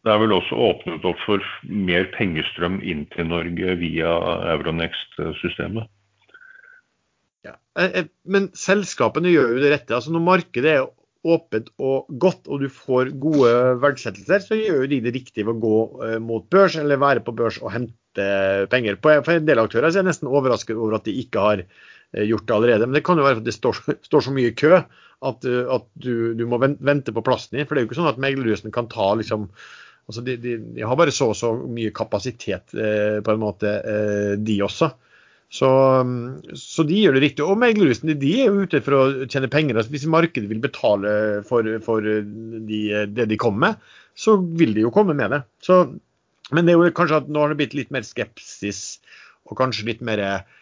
det er vel også åpnet opp for mer pengestrøm inn til Norge via Euronext-systemet. Ja. Eh, eh, men selskapene gjør jo det rette. altså Når markedet er åpent og godt, og du får gode verdsettelser, så gjør jo de det riktige ved å gå eh, mot børs eller være på børs og hente penger. For en del aktører er jeg nesten overrasket over at de ikke har gjort det allerede. Men det kan jo være at det står, står så mye i kø at, at du, du, må vente på plassen din. For det er jo ikke sånn at meglerhusen kan ta liksom altså de, de, de, har bare så og så mye kapasitet, eh, på en måte, eh, de også. Så, mm, så, de gjør det riktig. Og meglerhusene de er jo ute for å tjene penger. Altså, hvis markedet vil betale for, for de, det de kommer med, så vil de jo komme med det. Så, men det er jo kanskje at nå har det blitt litt mer skepsis og kanskje litt mer eh,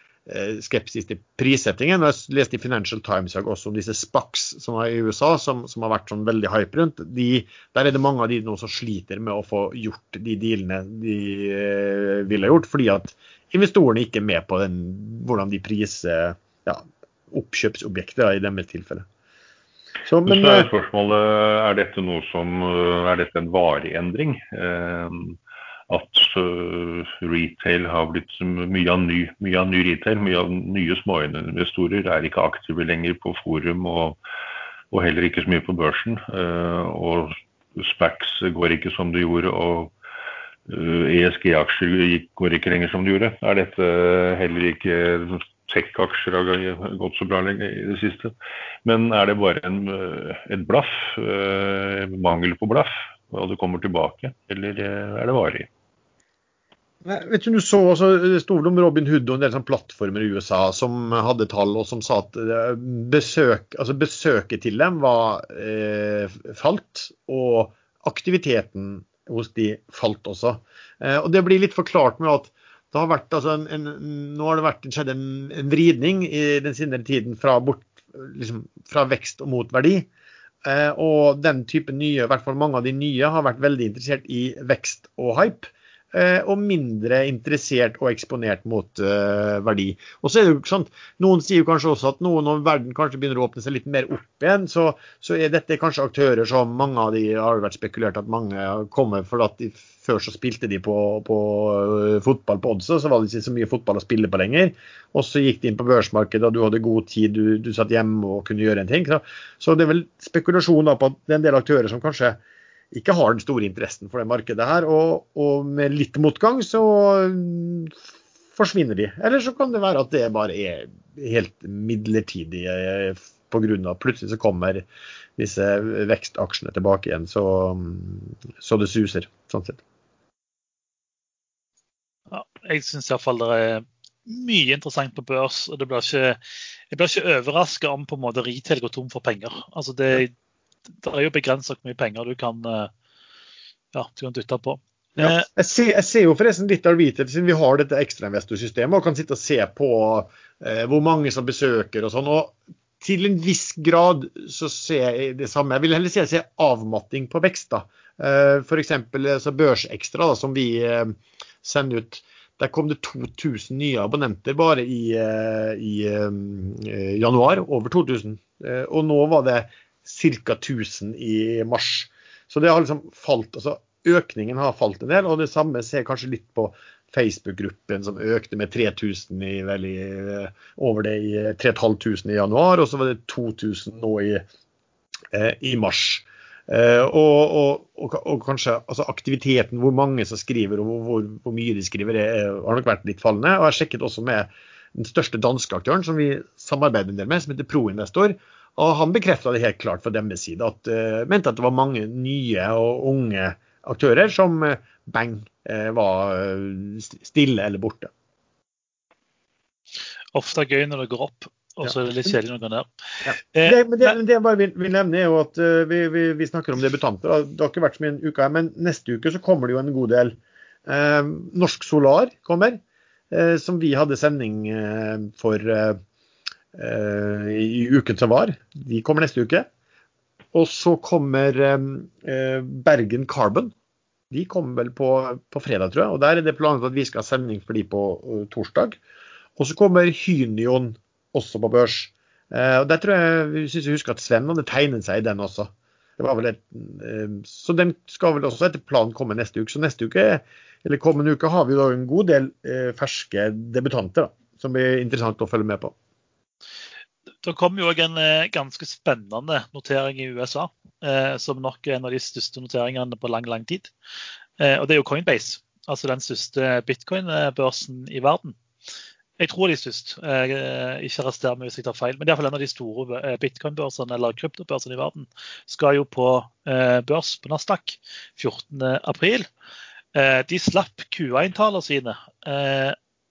skepsis til prissettingen. Jeg leste i Financial Times også om disse SPACs som er i USA, som, som har vært sånn veldig hype rundt. De, der er det mange av de nå som sliter med å få gjort de dealene de eh, ville gjort, fordi at investorene ikke er med på den, hvordan de priser ja, oppkjøpsobjekter i deres tilfelle. Så, men, så er eh, spørsmålet er dette noe som, eh, er dette en varig endring? Eh, at uh, retail har blitt mye av, ny, mye av ny retail, mye av nye småinvestorer er ikke aktive lenger på forum og, og heller ikke så mye på børsen. Uh, og SPACs går ikke som det gjorde. og ESG-aksjer eh, e går ikke lenger som de gjorde. Er dette heller ikke tech-aksjer har gått så bra lenger i det siste. Men er det bare en, et blaff, mangel på blaff, og det kommer tilbake, eller er det varig? Vet du, du så også, Det sto om Robin Hood og en del sånn plattformer i USA som hadde tall og som sa at besøk, altså besøket til dem var eh, falt, og aktiviteten hos de falt også. Eh, og Det blir litt forklart med at det har vært, altså en, en, nå har det vært, skjedd en, en, vridning i den senere tiden fra, bort, liksom, fra vekst og mot verdi. Eh, og den type nye, i hvert fall mange av de nye, har vært veldig interessert i vekst og hype. Eh, og mindre interessert og eksponert mot uh, verdi. Og så er det jo sant, Noen sier kanskje også at nå når verden kanskje begynner å åpne seg litt mer opp igjen, så, så er dette kanskje aktører som mange av de har vært spekulert at mange kommer for at de, før så spilte de på, på uh, fotball på oddset, så var det ikke så mye fotball å spille på lenger. Og så gikk de inn på børsmarkedet, og du hadde god tid, du, du satt hjemme og kunne gjøre en ting. Så, så det er vel spekulasjon da på at det er en del aktører som kanskje ikke har den store interessen for det markedet her. Og, og med litt motgang så mm, forsvinner de. Eller så kan det være at det bare er helt midlertidig pga. plutselig så kommer disse vekstaksjene tilbake igjen, så, mm, så det suser. sånn sett. Ja, jeg syns iallfall det er mye interessant på børs. og det blir ikke, Jeg blir ikke overraska om på en måte retail går tom for penger. Altså det, det er jo begrensa hvor mye penger du kan, eh, ja, du kan dytte på. Ja. Eh, jeg, ser, jeg, ser, jo forresten litt av retail, siden vi har dette ekstrainvestorsystemet, og kan sitte og se på eh, hvor mange som besøker og sånn. og Til en viss grad så ser jeg det samme. Jeg vil heller si jeg ser avmatting på vekst. da. Eh, F.eks. Altså Børsekstra, da, som vi eh, sender ut. Der kom det 2000 nye abonnenter bare i, i, i januar. Over 2000. Og nå var det ca. 1000 i mars. Så det har liksom falt. altså Økningen har falt en del, og det samme ser kanskje litt på Facebook-gruppen som økte med 3000 i, vel, i, over det i 3500 i januar, og så var det 2000 nå i, eh, i mars. Eh, og, og, og, og, kanskje altså aktiviteten, hvor mange som skriver og hvor, hvor mye de skriver, er, har nok vært litt fallende. Og jeg har sjekket også med den største danske aktøren som vi samarbeider en del med, som heter Proinvestor. Og han bekrefta det helt klart fra deres side, at uh, mente at det var mange nye og unge aktører som uh, bang, var stille eller borte. Ofte gøy når det går opp, og så er det litt kjedelig når det går ned. Ja. Det, men det, det, jeg bare vil, vil, nevne, er jo at vi, vi, vi snakker om debutanter. Det har ikke vært så mye en uke her, men neste uke så kommer det jo en god del. Eh, Norsk Solar kommer, eh, som vi hadde sending eh, for i uken som var. De kommer neste uke. Og så kommer eh, Bergen Carbon. De kommer vel på, på, fredag, tror jeg. Og Der er det planlagt at vi skal ha sending for de på torsdag. Og så kommer Hynion også på børs. Eh, og Der tror jeg synes jeg husker at Sven hadde tegnet seg i den også. Et, eh, så den skal vel også etter planen komme neste uke. Så neste uke, eller kommende uke har vi da en god del eh, ferske debutanter da, som blir interessant å følge med på. Det kom jo òg en eh, ganske spennende notering i USA, eh, som nok er en av de største noteringene på lang, lang tid. Eh, og det er jo Coinbase, altså den største bitcoin-børsen i verden. Jeg tror de er størst, ikke arrester meg hvis jeg tar feil. Men det er iallfall en av de store bitcoin-børsene eller kryptobørsene i verden. Skal jo på børs på Nasdaq 14.4. De slapp Q1-tallene sine.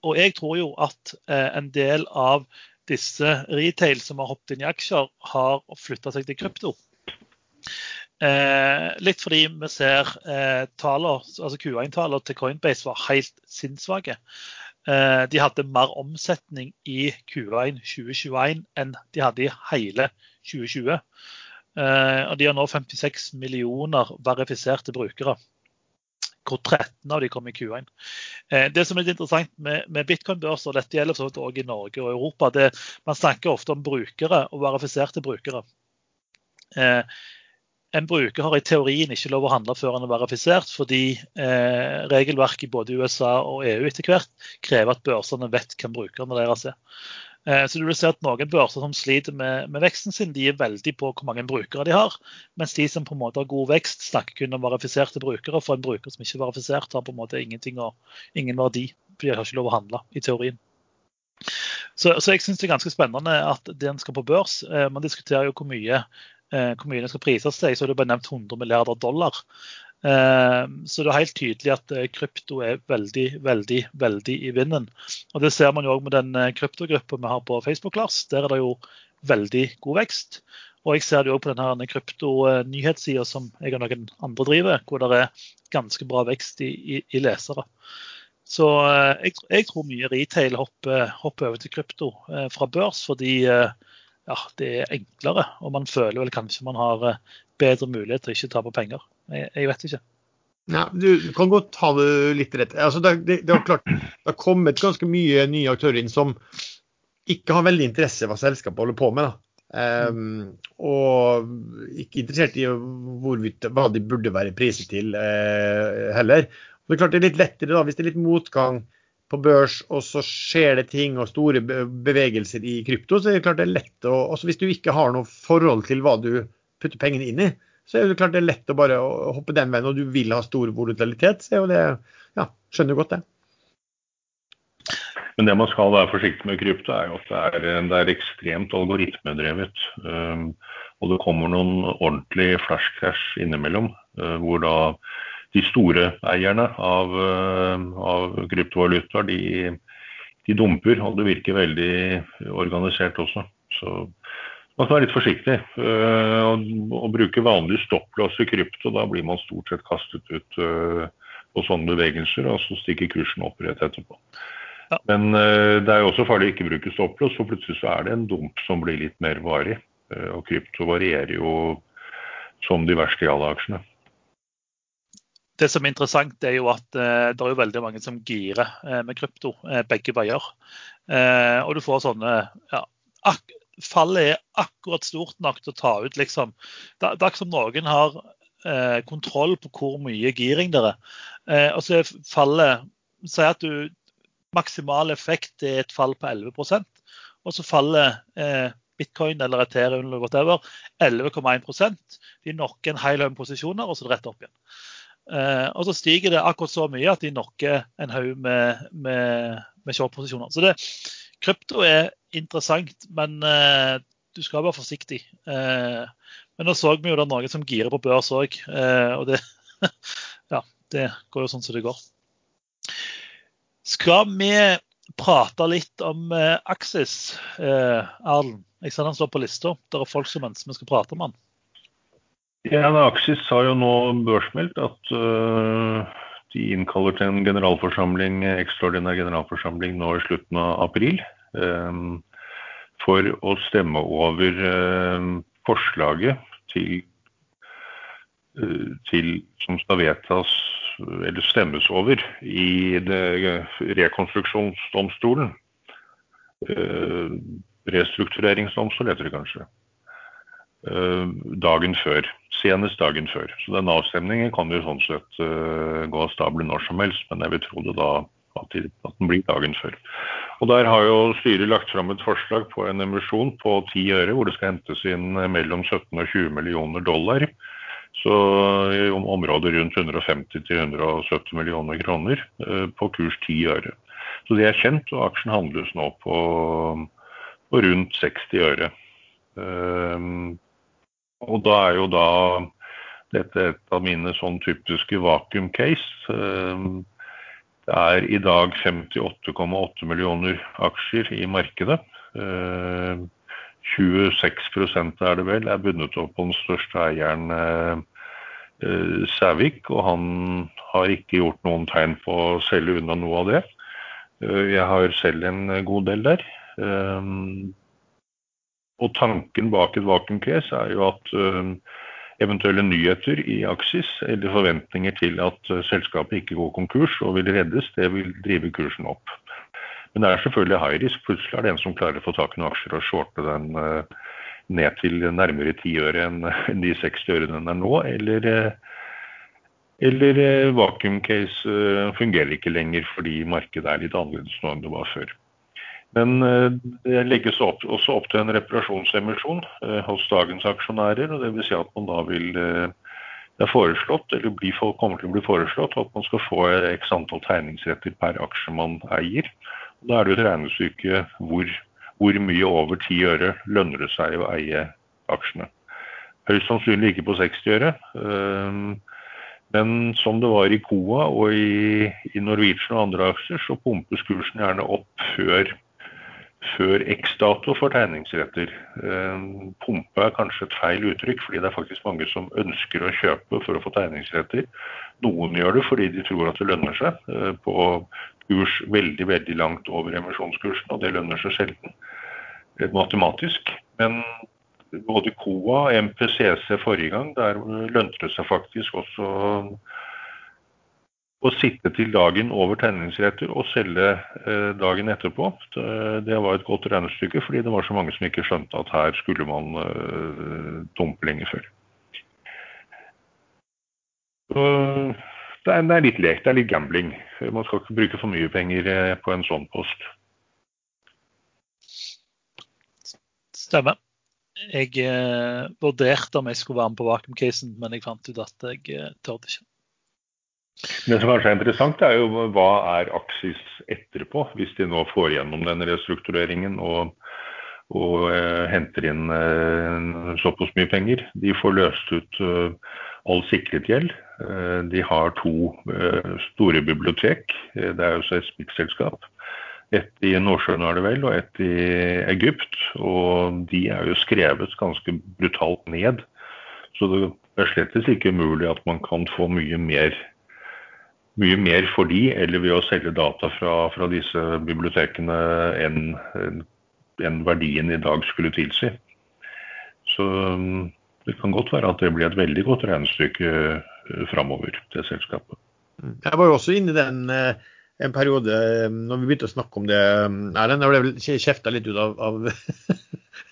Og jeg tror jo at en del av disse retail som har hoppet inn i aksjer, har flytta seg til krypto. Eh, litt fordi vi ser eh, taler, altså Q1-tallene til Coinbase var helt sinnssvake. Eh, de hadde mer omsetning i Q1 2021 enn de hadde i hele 2020. Eh, og de har nå 56 millioner verifiserte brukere hvor 13 av de kom i Q1. Eh, det som er litt interessant med, med bitcoin-børser, og dette gjelder så også i Norge og Europa, det, man snakker ofte om brukere og verifiserte brukere. Eh, en bruker har i teorien ikke lov å handle før han er verifisert, fordi eh, regelverket i både USA og EU etter hvert krever at børsene vet hvem brukerne deres er. Eh, så du vil se at Noen børser som sliter med, med, veksten sin, de er veldig på hvor mange brukere de har. Mens de som på en måte har god vekst, snakker kun om verifiserte brukere. For en bruker som ikke er verifisert, har på en måte ingenting og, ingen verdi. For de har ikke lov å handle, i teorien. Så, så jeg syns det er ganske spennende at den skal på børs. Eh, man diskuterer jo hvor mye, eh, hvor mye den skal prises til. Så er det bare nevnt 100 milliarder dollar. Eh, så det er helt tydelig at eh, krypto er veldig, veldig veldig i vinden. Og Det ser man jo òg med den eh, kryptogruppa vi har på Facebook. Lars. Der er det jo veldig god vekst. Og jeg ser det òg på denne krypto-nyhetssida som jeg og noen andre driver, hvor det er ganske bra vekst i, i, i lesere. Så jeg, jeg, tror mye retail hopper, hopper, over til krypto fra børs, fordi ja, det er enklere. Og man føler vel kanskje man har bedre mulighet til å ikke tape penger. Jeg, jeg vet ikke. Ja, du, kan godt ha det litt rett. Altså, det, det, det, er klart, det har kommet ganske mye nye aktører inn som ikke har veldig interesse i hva selskapet holder på med. Um, og ikke interessert i hvorvidt, hva de burde være priset til uh, heller. Og det er klart det er litt lettere da, hvis det er litt motgang på børs, og så skjer det ting og store bevegelser i krypto, så er det klart det er lett å også Hvis du ikke har noe forhold til hva du putter pengene inn i, så er det klart det er lett å bare hoppe den veien, og du vil ha stor volatilitet. så er jo det, ja, Skjønner godt det. Men det man skal være forsiktig med krypto, er jo at det er, det er ekstremt algoritmedrevet. Um, og det kommer noen ordentlige flash crash innimellom, uh, hvor da de store eierne av, uh, av kryptovalutaer, de, de, dumper. Og det virker veldig organisert også. Så man skal være litt forsiktig Å og, og, bruke vanlig stopplås i krypto. Da blir man stort sett kastet ut øh, på sånne bevegelser, og så stikker kursen opp rett etterpå. Ja. Men det er jo også farlig å ikke bruke stopplås, for plutselig så er det en dump som blir litt mer varig. og krypto varierer jo som de verste jalla-aksjene. Det som er interessant, er jo at uh, det er jo veldig mange som girer uh, med krypto uh, begge veier. og du får sånne ja, fallet er akkurat stort nok til å ta ut, liksom. Det, som noen har eh, kontroll på hvor mye giring det er. Eh, og så fallet Si at du maksimal effekt er et fall på 11% og så faller eh, bitcoin eller Ethereum eller whatever 11,1% De knocker en hel haug posisjoner, og så rett opp igjen. Eh, og så stiger det akkurat så mye at de knocker en haug med, med, med short-posisjoner. Så det, krypto er interessant, men uh, du skal være forsiktig. Uh, men nå så vi jo det er noen som girer på børs òg. Og det, (laughs) ja, det går jo sånn som det går. Skal vi prate litt om eh, Axis, eh, Arlen? Jeg ser han står på lista. Det er folk som ønsker vi skal prate om den. Ja, Aksis har jo nå børsmeldt at uh, de innkaller til en generalforsamling, ekstraordinær generalforsamling nå i slutten av april. Um, for å stemme over uh, forslaget til, til, som skal vedtas eller stemmes over i rekonstruksjonsdomstolen. Restruktureringsdomstol heter det kanskje. Dagen før. Senest dagen før. Så den avstemningen kan jo sånn sett gå av stabelen når som helst, men jeg vil tro det da at, den blir dagen før. Og Der har jo styret lagt fram et forslag på en emisjon på 10 øre, hvor det skal hentes inn mellom 17 og 20 millioner dollar. Så i området rundt 150-170 millioner kroner eh, på kurs 10 øre. Så det er kjent, og aksjen handles nå på, på rundt 60 øre. Og da er jo da dette et av mine sånn typiske vakuum case. Um, det er i dag 58,8 millioner aksjer i markedet. 26 eh, er det vel, er bundet opp på den største eieren eh, eh, Sævik. Og han har ikke gjort noen tegn på å selge unna noe av det. Jeg har selv en god del der. Og tanken bak et vacuum case er jo at eventuelle nyheter i Aksis eller forventninger til at eh, selskapet ikke går konkurs og vil reddes, det vil drive kursen opp. Men det er selvfølgelig high risk. Plutselig er det en som klarer å få tak i noen aksjer og shorte den eh, ned til nærmere 10 øre enn (laughs) de 60 ørene den er nå. Eller, eh, eller vacuum case fungerer ikke lenger fordi markedet er litt annerledes nå enn det var før. Men eh, det legges opp, også opp til en reparasjonsemisjon eh, hos dagens aksjonærer. og Dvs. Si at man da vil eh, det er foreslått, eller blir, kommer til å bli foreslått at man skal få x antall tegningsretter per aksje man eier. Da er det jo et regnestykke hvor, hvor mye over ti øre lønner det seg å eie aksjene. Høyst sannsynlig ikke på 60 øre. Men som det var i Coa og i, i Norwegian og andre aksjer, så pumpes kursen gjerne opp før før X-dato for tegningsretter. Eh, pumpe er kanskje et feil uttrykk, fordi det er faktisk mange som ønsker å kjøpe for å få tegningsretter. Noen gjør det fordi de tror at det lønner seg eh, på kurs veldig veldig langt over emisjonskursen, og det lønner seg sjelden eh, matematisk. Men både KOA og MPCC forrige gang, der lønte det seg faktisk også å sitte til dagen over tegningsretter og selge eh, dagen etterpå. Det var et godt regnestykke, fordi det var så mange som ikke skjønte at her skulle man eh, dumpe lenge før. Det er, litt lek, det er litt gambling. Man skal ikke bruke for mye penger eh, på en sånn post. Stemmer. Jeg eh, vurderte om jeg skulle være med på vakuum-casen, men jeg fant ut at jeg eh, tørde ikke. Det som kanskje er interessant, er jo hva er Aksis etterpå, hvis de nå får gjennom den restruktureringen og, og eh, henter inn eh, såpass mye penger. De får løst ut eh, all sikret gjeld. de har to store bibliotek. det er jo seismikkselskap. Et i Nordsjøen er det vel, og et i Egypt. Og de er jo skrevet ganske brutalt ned. Så det er slettes ikke umulig at man kan få mye mer mye mer for de, eller ved å selge data fra, fra disse bibliotekene enn en verdien i dag skulle tilsi. Så um, det kan godt være at det blir et veldig godt regnestykke uh, framover til selskapet. Jeg var jo også inne i den uh, en periode um, når vi begynte å snakke om det, um, Erlend. Jeg ble kjefta litt ut av, av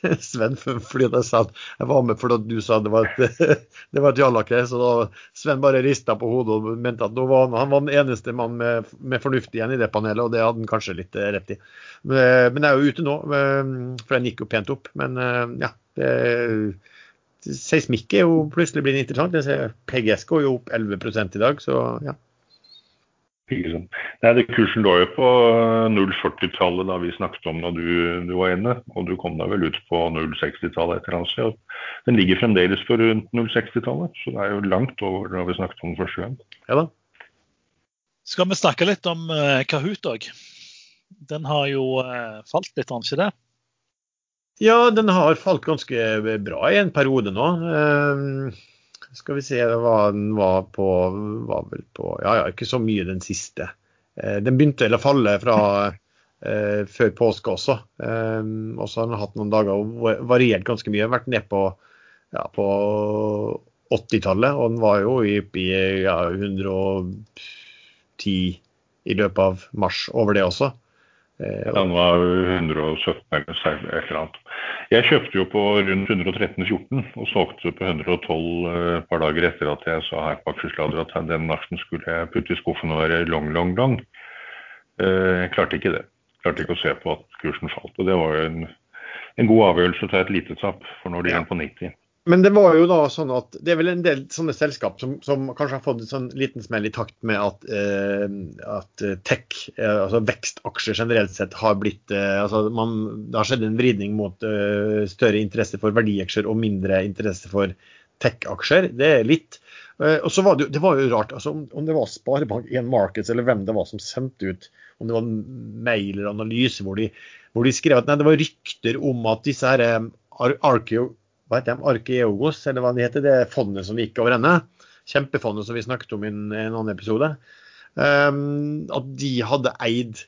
(laughs) Sven fordi jeg sa at jeg var med fordi du sa det var et, (laughs) det var et jallake. Så da Sven bare rista på hodet og mente at var han, var den eneste mann med, med, fornuft igjen i det panelet, og det hadde han kanskje litt eh, rett i. Men, eh, men jeg er jo ute nå, eh, for den gikk jo pent opp. Men ja. Seismikk er jo plutselig blitt interessant. PGS går jo opp 11 i dag, så ja. Nei, det Kursen lå jo på 0,40-tallet da vi snakket om når du, du, var inne. Og du kom da vel ut på 0,60-tallet et eller annet sted. Den ligger fremdeles på rundt 0,60-tallet, så det er jo langt over da vi snakket om den første gang. Ja da. Skal vi snakke litt om uh, Kahoot òg? Den har jo uh, falt litt, har den ikke det? Ja, den har falt ganske bra i en periode nå. Uh, skal vi se hva den var på var vel på, Ja, ja, ikke så mye den siste. den begynte å falle fra før påske også. og så har den hatt noen dager og variert ganske mye. Vært ned på, ja, på 80-tallet, og den var jo oppe i ja, 110 i løpet av mars over det også. Eh, den var 117 eller et eller annet. Jeg kjøpte jo på rundt 113,14 og solgte på 112 eh, et par dager etter at jeg sa her på Aksjesladder at den aksjen skulle jeg putte i skuffen og være long, long, long. Eh, jeg klarte ikke det. Jeg klarte ikke å se på at kursen falt. Og det var jo en, en god avgjørelse å ta et lite tap, for når det den på 90. Men det var jo da sånn at det er vel en del sånne selskap som, som kanskje har fått en sånn liten smell i takt med at, eh, at tech, eh, altså vekstaksjer generelt sett, har blitt eh, altså man, Det har skjedd en vridning mot eh, større interesse for verdiaksjer og mindre interesse for tech-aksjer. Det er litt. Eh, og så var det, det var jo rart altså om, om det var Sparebank1 Markets eller hvem det var som sendte ut, om det var mail eller analyse hvor de, hvor de skrev at nei, det var rykter om at disse her eh, Arkeo hva heter de, Arkeogos, eller hva det heter, det fondet som gikk over ende. Kjempefondet som vi snakket om i en, en annen episode. Um, at de hadde eid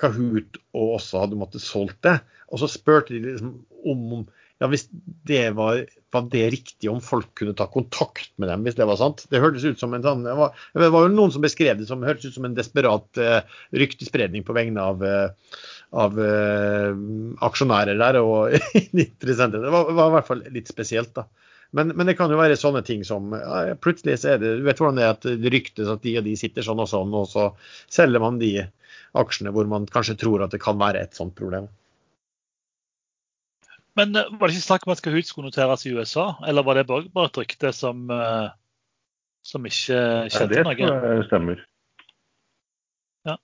Kahoot og også hadde måttet solgt det. Og så spurte de liksom om ja, hvis det var, var, det riktig om folk kunne ta kontakt med dem, hvis det var sant. Det hørtes ut som en sånn, det var, det var jo noen som beskrev det som hørtes ut som en desperat uh, ryktespredning på vegne av uh, av uh, aksjonærer der og (laughs) interessenter. Det var, var, i hvert fall litt spesielt, da. Men, men, det kan jo være sånne ting som ja, plutselig så er det Du vet hvordan det er at det ryktes at de og de sitter sånn og sånn, og så selger man de aksjene hvor man kanskje tror at det kan være et sånt problem. Men uh, var det ikke snakk om at Kahoot skulle noteres i USA, eller var det bare et rykte som, uh, som ikke skjedde noe? Ja, det stemmer. Ja.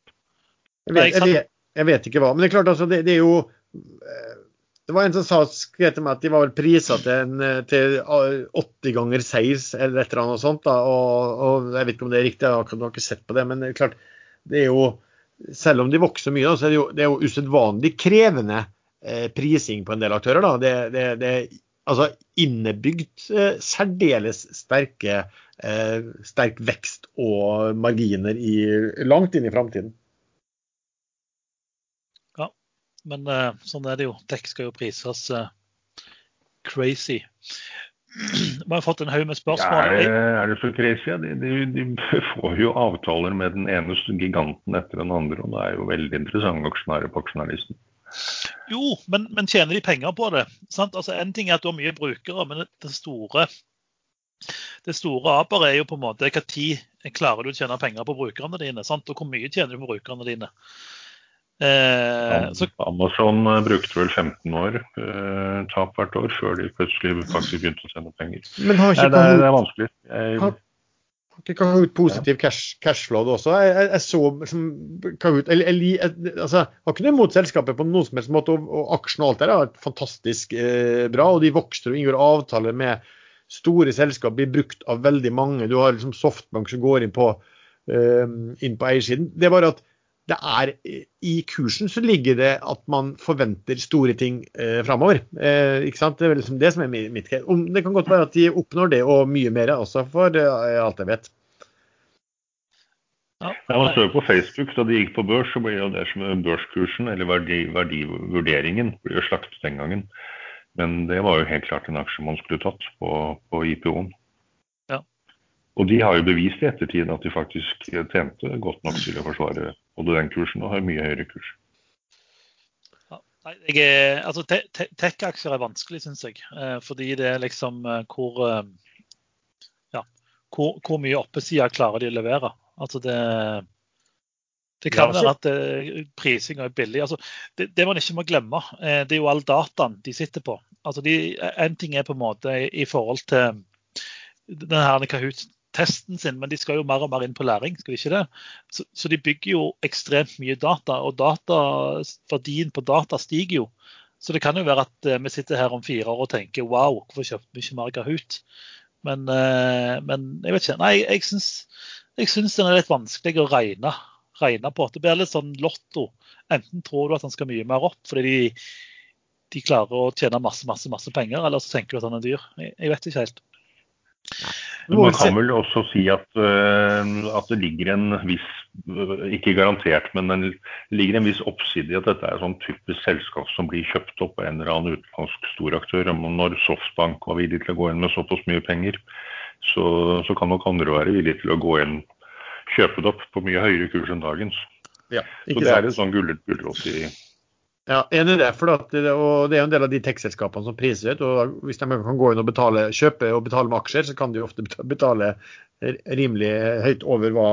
Jeg vet, jeg vet, jeg vet ikke hva. Men det er klart, altså, det, det er jo eh, det var en som sa, skrev til meg at de var vel prisa til, til 80 ganger seis eller et eller annet sånt. Da, og, og, Jeg vet ikke om det er riktig, jeg har ikke sett på det. Men det er klart, det er jo, selv om de vokser mye, da, så er det jo, det er jo usedvanlig krevende eh, prising på en del aktører. Da. Det, det, det er altså innebygd eh, særdeles sterke, eh, sterk vekst og marginer i, langt inn i framtiden. Men uh, sånn er det jo. Tech skal jo prises crazy. (clears throat) Vi har fått en haug med spørsmål. Ja, er, er, det så crazy? De, de, de, (laughs) får jo avtaler med den ene giganten etter den andre, og det er jo veldig interessante aksjonærer på aksjonærlisten. Jo, men, men, tjener de penger på det? Sant? Altså, en ting er at du har mye brukere, men det store det store aperet er jo på en måte hva tid klarer du å tjene penger på brukerne dine? Sant? Og hvor mye tjener du på brukerne dine? Eh, så... Amazon eh, brukte vel 15 år eh, tap hvert år før de plutselig faktisk begynte å tjene penger. Men har ikke det, er, det er vanskelig. Jeg... Har, Kahoot positiv cash, cashflow også? Jeg, jeg, jeg så som Kahoot jeg, jeg, altså, Har ikke noe imot selskapet på noen som helst måte, og, og aksjen og alt der er fantastisk eh, bra. Og de vokser og inngår avtaler med store selskap, blir brukt av veldig mange. Du har liksom Softbank som går inn på, eh, inn på eiersiden. Det er bare at det er I kursen så ligger det at man forventer store ting eh, framover. Eh, ikke sant? Det er liksom det som er mitt Om Det kan godt være at de oppnår det og mye mer også, for eh, alt jeg vet. Ja. Man ser jo på Facebook, Da de gikk på børs, så ble jo det som børskursen, eller verdi, verdivurderingen, ble jo slaktet den gangen. Men det var jo helt klart en aksje man skulle tatt på, på IPO-en. Og de har jo bevist i ettertid at de faktisk tjente godt nok til å forsvare både den kursen og har mye høyere kurs. Ja, er, altså, Tech-aksjer er vanskelig, syns jeg. Eh, fordi det er liksom eh, hvor, eh, ja, hvor, hvor mye oppesida klarer de å levere. Altså det, det kan være at prisinga er billig. Altså, det, det, man ikke må glemme, det er jo all dataen de sitter på. Altså de, en ting er på en måte i forhold til denne Kahoot testen sin, men de skal jo mer og mer inn på læring, skal de ikke det? Så, så de bygger jo ekstremt mye data, og data, verdien på data stiger jo. Så det kan jo være at uh, vi sitter her om fire år og tenker wow, hvorfor kjøpte vi ikke mer Kahoot? Men, uh, men jeg vet ikke. Nei, jeg syns jeg syns den er litt vanskelig å regne, regne, på. Det blir litt sånn lotto. Enten tror du at den skal mye mer opp fordi de, de klarer å tjene masse masse, masse penger, eller så tenker du at den er dyr. Jeg, jeg vet ikke helt. Man kan vel også si at, uh, at, det ligger en viss, ikke garantert, men det ligger en viss oppside i at dette er et sånn typisk selskap som blir kjøpt opp av en eller annen utenlandsk storaktør. Når Softbank var villig til å gå inn med såpass mye penger, så, så kan nok andre være villige til å gå inn, kjøpe det opp på mye høyere kurs enn dagens. Ja, så det sant? er et sånn gullet gulrot i ja, enig i det. For det, og det er en del av de tekstselskapene som priser ut. og Hvis de kan gå inn og betale, kjøpe og betale med aksjer, så kan de ofte betale rimelig høyt over hva,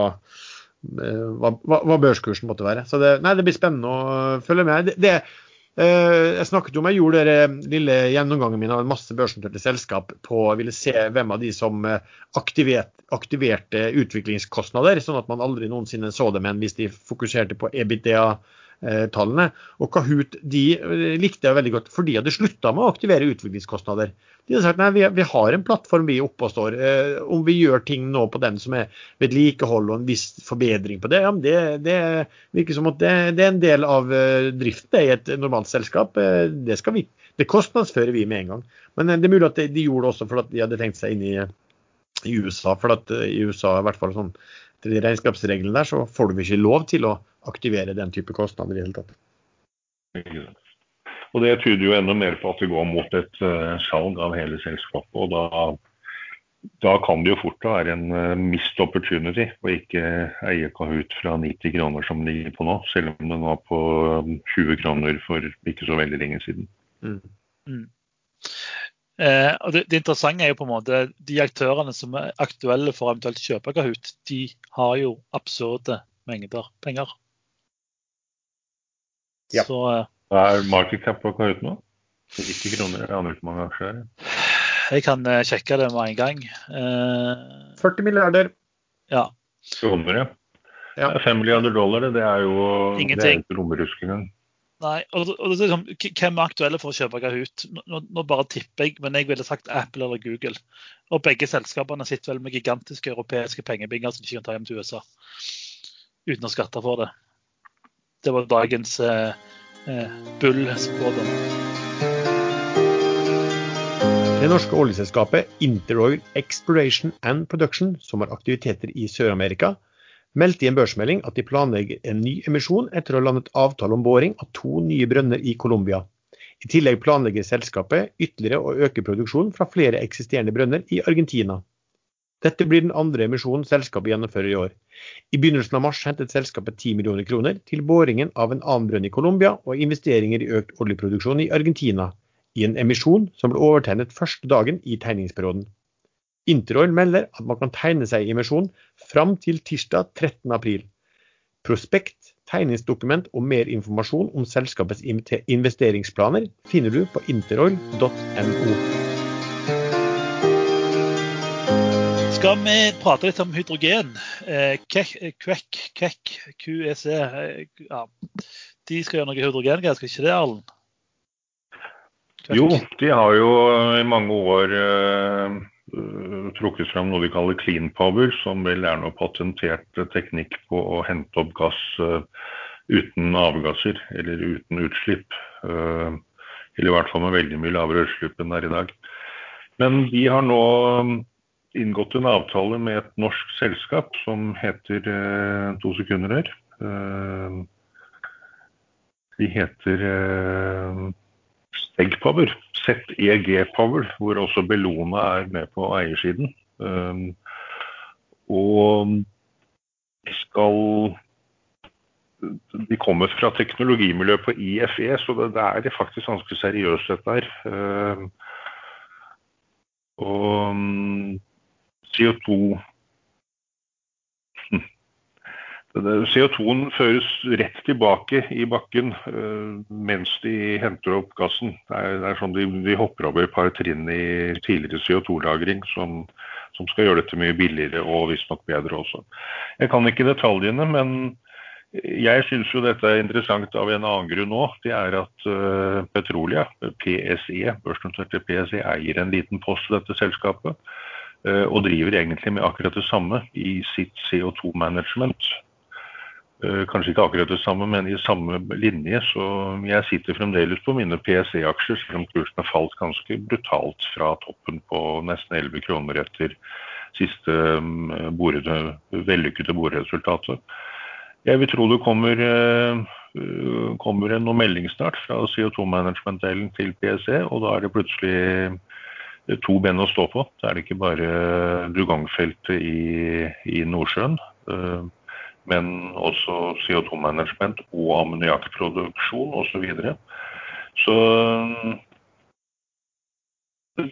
hva, hva børskursen måtte være. Så det, nei, det blir spennende å følge med. Det, det, eh, jeg snakket jo om, jeg gjorde den lille gjennomgangen min av en masse børsnoterte selskap på å ville se hvem av de som aktiverte, aktiverte utviklingskostnader, sånn at man aldri noensinne så dem igjen hvis de fokuserte på EBITDA Eh, tallene. Og Kahoot de eh, likte jeg veldig godt, for de hadde slutta med å aktivere utviklingskostnader. De hadde sagt nei, vi, vi har en plattform vi oppe og står. Eh, om vi gjør ting nå på den som er vedlikehold og en viss forbedring på det, ja, det, det virker som at det, det, er en del av uh, driften i et normalt selskap. Det, skal vi, det kostnadsfører vi med en gang. Men det er mulig at de gjorde det også fordi de hadde tenkt seg inn i, i USA. For at i USA, i hvert fall sånn etter de regnskapsreglene der, så får du ikke lov til å aktivere den type kostnader i det hele tatt. Og Det tyder jo enda mer på at det går mot et uh, salg av hele selskapet. og da, da kan det jo fort være en uh, mist opportunity å ikke eie Kahoot fra 90 kroner som de ligger på nå, selv om den var på 20 kroner for ikke så veldig lenge siden. Mm. Mm. Eh, og det, det, interessante er jo på en måte de aktørene som er aktuelle for eventuelt kjøpe Kahoot, de har jo absurde mengder penger. Ja. Så, eh, Hva er market cap på Kahoot nå? 90 kroner? Jeg aner ikke mange aksjer. Jeg kan eh, sjekke det med en gang. Uh, 40 milliarder. Ja. Kroner, ja. ja. 5 milliarder dollar, det er jo Ingenting. Det er ikke. Nei, og, og det liksom, Hvem er aktuelle for å kjøpe Kahoot? Nå, nå, bare tipper jeg, men jeg ville sagt Apple eller Google. Og begge selskapene sitter vel med gigantiske europeiske pengebinger som de ikke kan ta hjem til USA uten å skatte for det. Det var dagens eh, eh, bull-spådom. Det norske oljeselskapet Interoil Exploration and Production, som har aktiviteter i Sør-Amerika, meldte i en børsmelding at de planlegger en ny emisjon etter å ha landet avtale om boring av to nye brønner i Colombia. I tillegg planlegger selskapet ytterligere å øke produksjonen fra flere eksisterende brønner i Argentina. Dette blir den andre emisjonen selskapet gjennomfører i år. I begynnelsen av mars hentet selskapet 10 millioner kroner til boringen av en annen brønn i Colombia og investeringer i økt oljeproduksjon i Argentina, i en emisjon som ble overtegnet første dagen i tegningsperioden. Interoil melder at man kan tegne seg i emisjon fram til tirsdag 13.4. Prospekt, tegningsdokument og mer informasjon om selskapets investeringsplaner finner du på interoil.no. Skal vi prate litt om hydrogen? Eh, Kvekk, Kvekk, QEC eh, ja. De skal gjøre noe hydrogengreier, skal ikke det, Arlen? Jo, de har jo i mange år Eh, trukket frem noe vi kaller clean power, som vel er noe patentert teknikk på å hente opp gass uh, uten avgasser eller uten utslipp. Uh, eller i hvert fall med veldig mye lavere utslipp enn det i dag. Men de har nå inngått en avtale med et norsk selskap som heter To sekunder her. de heter Steg Power. ZEG Power, hvor også Bellona er med på eiersiden. Um, og de skal De kommer fra teknologimiljøet på IFE, så det, det er faktisk ganske seriøst, dette her. Um, og um, CO2 CO2-en føres rett tilbake i bakken uh, mens de henter opp gassen. Det er, det er sånn de, de, hopper over et par trinn i tidligere CO2-lagring som, som, skal gjøre dette mye billigere og visstnok bedre også. Jeg kan ikke detaljene, men jeg syns jo dette er interessant av en annen grunn òg. Det er at uh, Petrolia, PSE, børsnoterte PSE, eier en liten post i dette selskapet. og driver egentlig med akkurat det samme i sitt CO2-management. Kanskje ikke akkurat det samme, men i samme linje. Så jeg sitter fremdeles på mine PSE-aksjer, selv om kursen har falt ganske brutalt fra toppen på nesten 11 kroner etter siste borede, vellykkede boreresultatet. Jeg vil tro det kommer, kommer en melding snart fra CO2-management-delen til PSE, og da er det plutselig to ben å stå på. Da er det ikke bare Dugong-feltet i, i Nordsjøen, men også CO2-management og ammoniakkproduksjon osv. Så, videre. så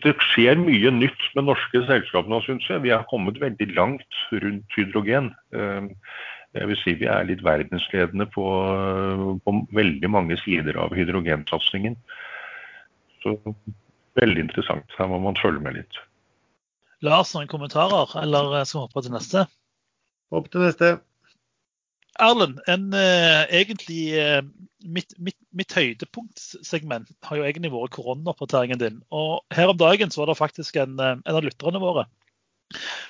det skjer mye nytt med norske selskaper nå, synes jeg. Vi har kommet veldig langt rundt hydrogen. Jeg vil si vi er litt verdensledende på, på veldig mange sider av hydrogensatsingen. Så veldig interessant. Her må man følge med litt. Lars, noen kommentarer, eller skal vi hoppe til neste? Hopp til neste. Erlend, en, eh, egentlig uh, mitt, mitt, mitt, høydepunktsegment har jo egentlig vært koronaoppdateringen din. Og her om dagen så var det faktisk en, eh, en av lytterne våre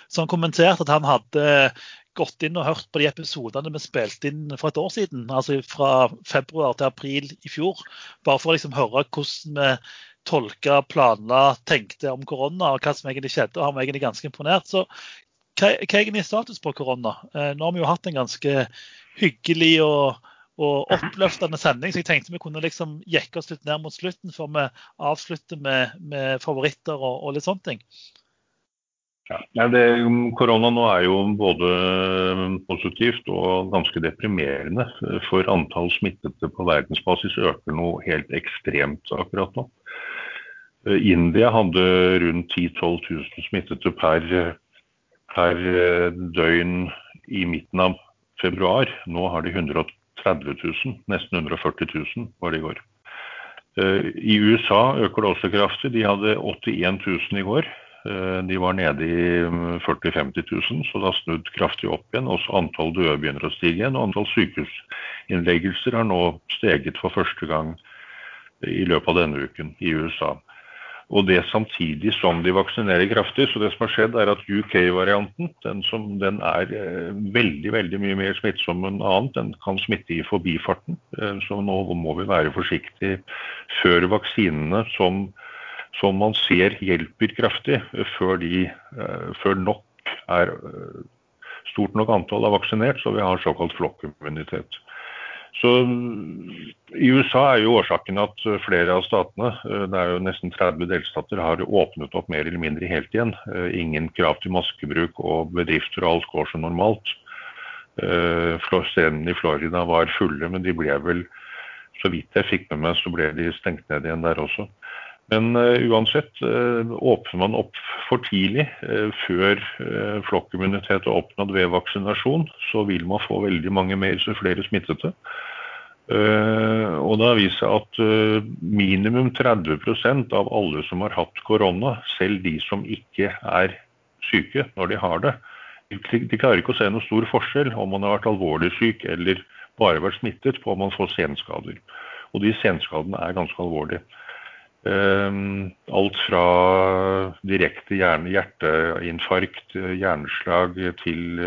som kommenterte at han hadde gått inn og hørt på de episodene vi spilte inn for et år siden, altså fra februar til april i fjor, bare for å liksom høre hvordan vi tolka, planla, tenkte om korona og hva som egentlig skjedde. og Han var egentlig ganske imponert. Så hva, er egentlig status på korona? Eh, nå har vi jo hatt en ganske hyggelig og, og oppløftende sending, så jeg tenkte vi kunne liksom jekke oss litt ned mot slutten før vi avslutter med, med favoritter og, og litt sånne ting. Ja, det, korona nå er jo både positivt og ganske deprimerende. For antall smittede på verdensbasis øker noe helt ekstremt akkurat nå. India hadde rundt 10 000-12 000 smittede per, per døgn i midten av februar. Nå har de 130 000, nesten 140 000 var det i går. I USA øker det også kraftig. De hadde 81 000 i går. Eh, de var nede i 40 000-50 000, så det har snudd kraftig opp igjen. Også antall døde begynner å stige igjen. og Antall sykehusinnleggelser har nå steget for første gang i løpet av denne uken i USA. Og det samtidig som de vaksinerer kraftig. Så det som har skjedd, er at UK-varianten, den, den, er eh, veldig veldig mye mer smittsom enn annet. Den kan smitte i forbifarten. Eh, så nå må vi være forsiktige før vaksinene som som man ser hjelper kraftig før, de, eh, før nok er eh, stort nok antall er vaksinert, så vi har såkalt flokkimmunitet. Så I USA er jo årsaken at flere av statene, eh, det er jo nesten 30 delstater, har åpnet opp mer eller mindre helt igjen. Ingen krav til maskebruk, og bedrifter og alt går som normalt. Scenene i Florida var fulle, men de ble vel, så vidt jeg fikk med meg, så ble de stengt ned igjen der også. Men uh, uansett, uh, åpner man opp for tidlig, uh, før flokkimmunitet er oppnådd ved vaksinasjon, så vil man få veldig mange mer, flere smittede. og det har vist seg at minimum 30% av alle som har hatt korona, selv de som ikke er syke når de har det, de, de klarer ikke å se noen stor forskjell om man har vært alvorlig syk eller bare vært smittet på om man får senskader. Og de senskadene er ganske alvorlige. Ehm, alt fra direkte hjerteinfarkt, hjerneslag til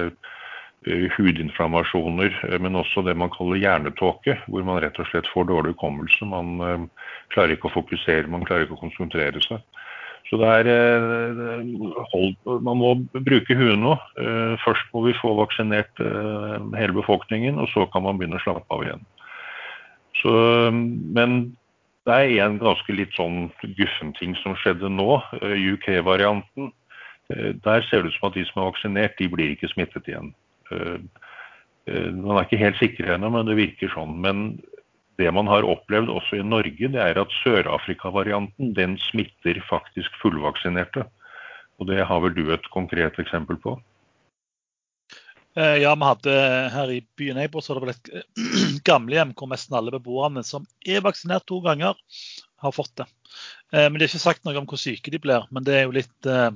eh, hudinflammasjoner, eh, men også det man kaller hjernetåke, hvor man rett og slett får dårlig hukommelse. Man eh, klarer ikke å fokusere, man klarer ikke å konsentrere seg. Så det er hold, Man må bruke huet nå. Først må vi få vaksinert hele befolkningen, og så kan man begynne å slappe av igjen. Så, men det er en ganske litt sånn guffen ting som skjedde nå, eh, UK-varianten. Eh, der ser det ut som at de som er vaksinert, de blir ikke smittet igjen. Eh, man er ikke helt sikker ennå, men det virker sånn. Men det man har opplevd også i Norge, det er at Sør-Afrika-varianten den smitter faktisk fullvaksinerte. Og det har vel du et konkret eksempel på? Eh, ja, vi hadde her i byen Eibor så det vel et (clears throat) gamlehjem hvor nesten alle beboerne som er vaksinert to ganger, har fått det. Eh, men Det er ikke sagt noe om hvor syke de blir. Men det er jo litt eh,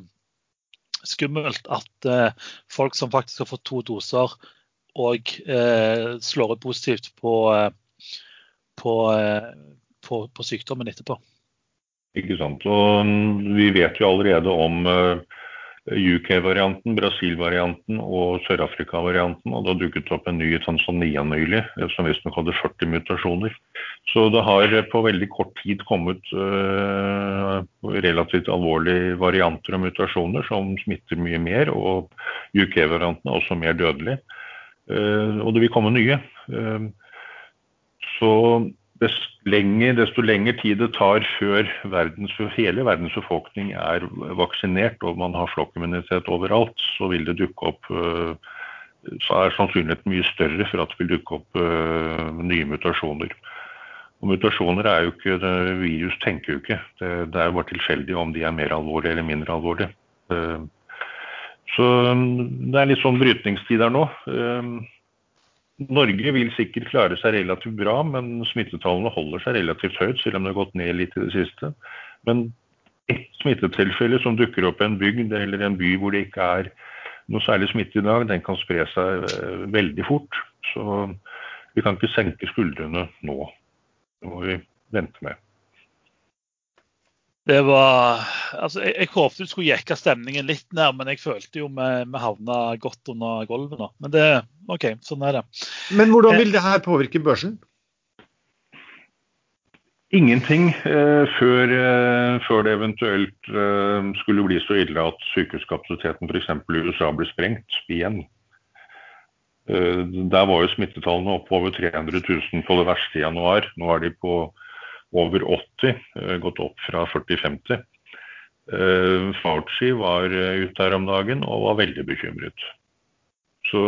skummelt at eh, folk som faktisk har fått to doser, og eh, slår ut positivt på, eh, på, på, på, sykdommen etterpå. Ikke sant. Og mm, vi vet jo allerede om UK-varianten, Brasil-varianten og Sør-Afrika-varianten. Og det har dukket opp en ny i Tanzania nylig, som visstnok hadde 40 mutasjoner. Så det har på veldig kort tid kommet uh, relativt alvorlige varianter og mutasjoner som smitter mye mer. Og UK-varianten er også mer dødelig. Uh, og det vil komme nye. Uh, så desto lenger, tid det tar før verdens, hele verdens befolkning er vaksinert og man har flokkimmunitet overalt, så vil det dukke opp øh, så er sannsynligheten mye større for at det vil dukke opp uh, nye mutasjoner. Og Mutasjoner er jo ikke det, Virus tenker jo ikke. Det, det er jo bare tilfeldig om de er mer alvorlige eller mindre alvorlige. Uh, så det er litt sånn brytningstid der nå. Norge vil sikkert klare seg relativt bra, men smittetallene holder seg relativt høyt, selv om det har gått ned litt i det siste. Men ett smittetilfelle som dukker opp i en bygd eller en by hvor det ikke er noe særlig smitte i dag, den kan spre seg eh, veldig fort. Så vi kan ikke senke skuldrene nå. Det må vi vente med. Det var Altså, jeg, jeg håpet du skulle jekke stemningen litt ned, men jeg følte jo vi, vi havna godt under gulvet nå. Men det OK, sånn er det. Men hvordan vil det her påvirke børsen? Ingenting eh, før, eh, før, det eventuelt eh, skulle bli så ille at sykehuskapasiteten f.eks. i USA blir sprengt igjen. Eh, der var jo smittetallene opp over 300 000 på det verste i januar. Nå er de på over 80, eh, gått opp fra 40-50. Eh, Fauci var eh, ute her om dagen og var veldig bekymret. Så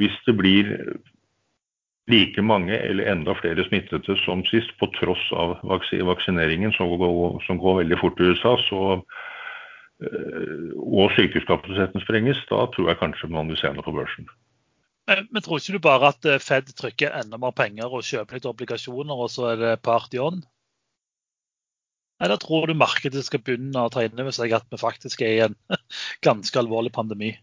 hvis det blir like mange eller enda flere smittede som sist, på tross av vaksineringen som går, som går veldig fort i USA, så, og sykehuskapasiteten sprenges, da tror jeg kanskje man vil se noe på børsen. Men tror ikke du bare at eh, Fed trykker enda mer penger og kjøper litt obligasjoner, og så er det party on? Eller tror du markedet skal begynne å ta inn over seg at vi faktisk er i en (laughs) ganske alvorlig pandemi?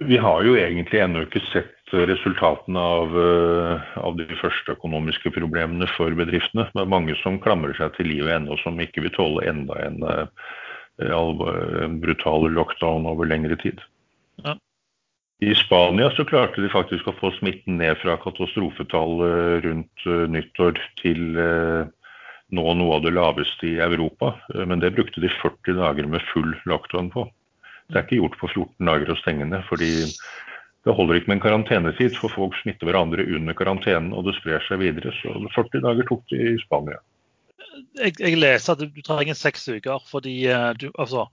Vi har jo egentlig ennå ikke sett resultatene av, eh, av, de første økonomiske problemene for bedriftene. Det er mange som klamrer seg til livet ennå, som ikke vil tåle enda en, eh, en brutal lockdown over lengre tid. Ja. I Spania så klarte de faktisk å få smitten ned fra katastrofetall eh, rundt eh, nyttår til eh, nå noe av det laveste i Europa. Men det brukte de 40 dager med full lockdown på. Det er ikke gjort på 14 dager å stenge ned. fordi det holder ikke med en karantenetid, for folk smitter hverandre under karantenen, og det sprer seg videre. Så 40 dager tok det i Spania. Jeg, jeg leser at du trenger seks uker fordi du, altså,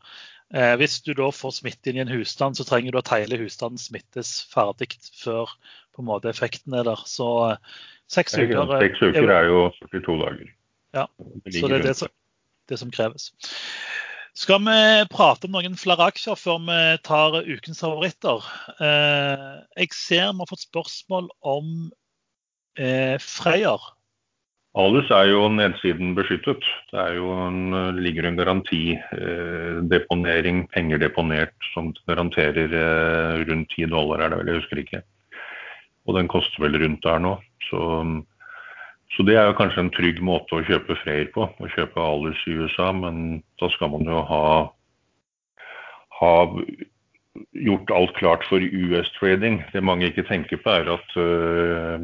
Eh, hvis du da får smitte inn i en husstand, så trenger du at hele husstanden smittes ferdig før på en måte effekten er der. Så eh, seks uker eh, Seks uker er jo 42 dager. Ja, så det er det som, det som, kreves. Skal vi prate om noen flere aksjer før vi tar ukens favoritter? Eh, jeg ser vi har fått spørsmål om eh, Freyr. Alus er jo nedsiden beskyttet. Det jo en, ligger en garantideponering, eh, penger deponert, som garanterer eh, rundt 10 dollar, er det vel, jeg husker ikke. Og den koster vel rundt der nå. Så, så det er jo kanskje en trygg måte å kjøpe Freyr på, å kjøpe Alus i USA, men da skal man jo ha, ha gjort alt klart for US-trading. Det mange ikke tenker på, er at uh,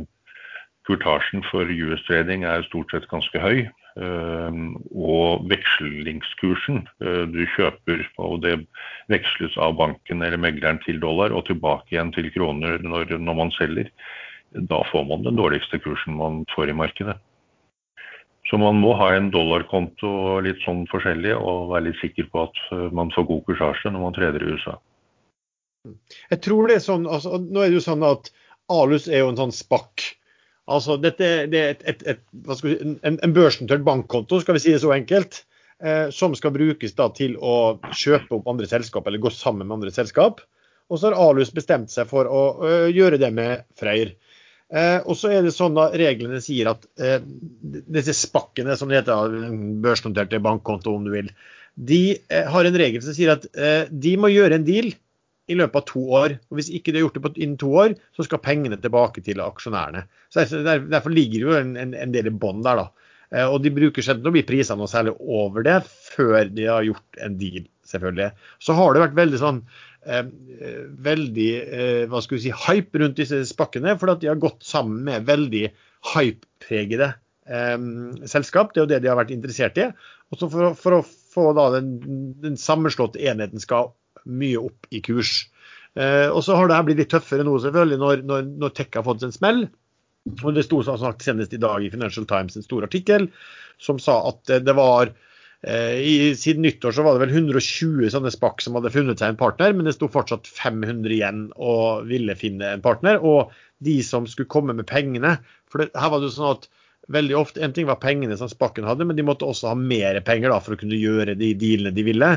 Kurtasjen for US-trading er stort sett ganske høy. Ehm, og vekslingskursen eh, du kjøper, og det veksles av banken eller megleren til dollar og tilbake igjen til kroner når, når man selger, da får man den dårligste kursen man får i markedet. Så man må ha en dollarkonto litt sånn forskjellig og være litt sikker på at eh, man får god kursasje når man treder i USA. Jeg tror det er sånn, altså, Nå er det jo sånn at Alus er jo en sånn spakk Altså, dette det er et, et, et, vi, en, en børsnotert bankkonto, skal vi si det så enkelt, eh, som skal brukes da, til å kjøpe opp andre selskap eller gå sammen med andre selskap. Og så har Alus bestemt seg for å å gjøre det med Freyr. Eh, og så er det sånn da reglene sier at eh, disse spakkene, som det heter, børsnoterte bankkonto om du vil, de eh, har en regel som sier at eh, de må gjøre en deal i løpet av to år. og Hvis ikke de har gjort det innen to år, så skal pengene tilbake til aksjonærene. Så Derfor ligger det jo en, en, en del i bånn der. da. Eh, og de bruker sjelden å bli prisene noe særlig over det før de har gjort en deal selvfølgelig. Så har det vært veldig sånn eh, veldig eh, hva skal vi si, hype rundt disse spakkene, for at de har gått sammen med veldig hype-pregede eh, selskap. Det er jo det de har vært interessert i. Og så for, for, å få da den, den sammenslåtte enheten skal mye opp i kurs. Eh, og så har det blitt litt tøffere nå, selvfølgelig, når, når, når Tech har fått en smell. Og Det sto sagt senest i dag i Financial Times en stor artikkel som sa at det var eh, i, Siden nyttår så var det vel 120 sånne spakk som hadde funnet seg en partner, men det sto fortsatt 500 igjen og ville finne en partner. Og de som skulle komme med pengene For det, her var det jo sånn at veldig ofte, En ting var pengene som Spakken hadde, men de måtte også ha mer penger da, for å kunne gjøre de dealene de ville.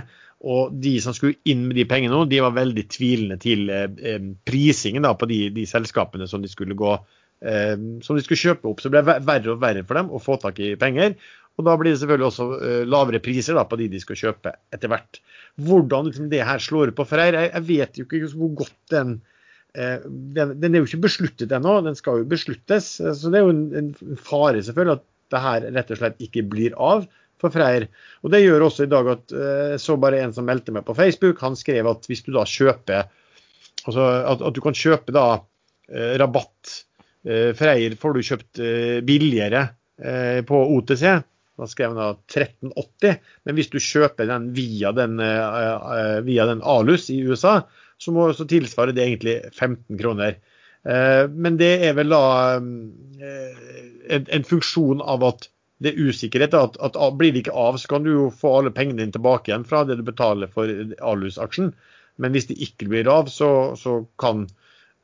Og de som skulle inn med de pengene, de var veldig tvilende til eh, eh prisingen da, på de, de, selskapene som de skulle gå Eh, som de skulle kjøpe opp. Så det ble verre og verre for dem å få tak i penger. Og da blir det selvfølgelig også uh, lavere priser da, på de de skal kjøpe etter hvert. Hvordan liksom, det her slår ut på Freyr, jeg, jeg, vet jo ikke hvor godt den, den Den er jo ikke besluttet ennå, den skal jo besluttes. Så det er jo en, fare selvfølgelig at det her rett og slett ikke blir av for Freyr. Og det gjør også i dag at uh, så bare en som meldte meg på Facebook, han skrev at hvis du da kjøper Altså at, at du kan kjøpe da rabatt Eh, Freyr får du kjøpt eh, billigere eh, på OTC. Da skrev han da 1380. Men hvis du kjøper den via den, via den Alus i USA, så, må, også tilsvarer det egentlig 15 kroner. Men det er vel da en, en funksjon av at det er usikkerhet. At, at, Blir det ikke av, så kan du jo få alle pengene dine tilbake igjen fra det du betaler for Alus-aksjen. Men hvis det ikke blir av, så, så kan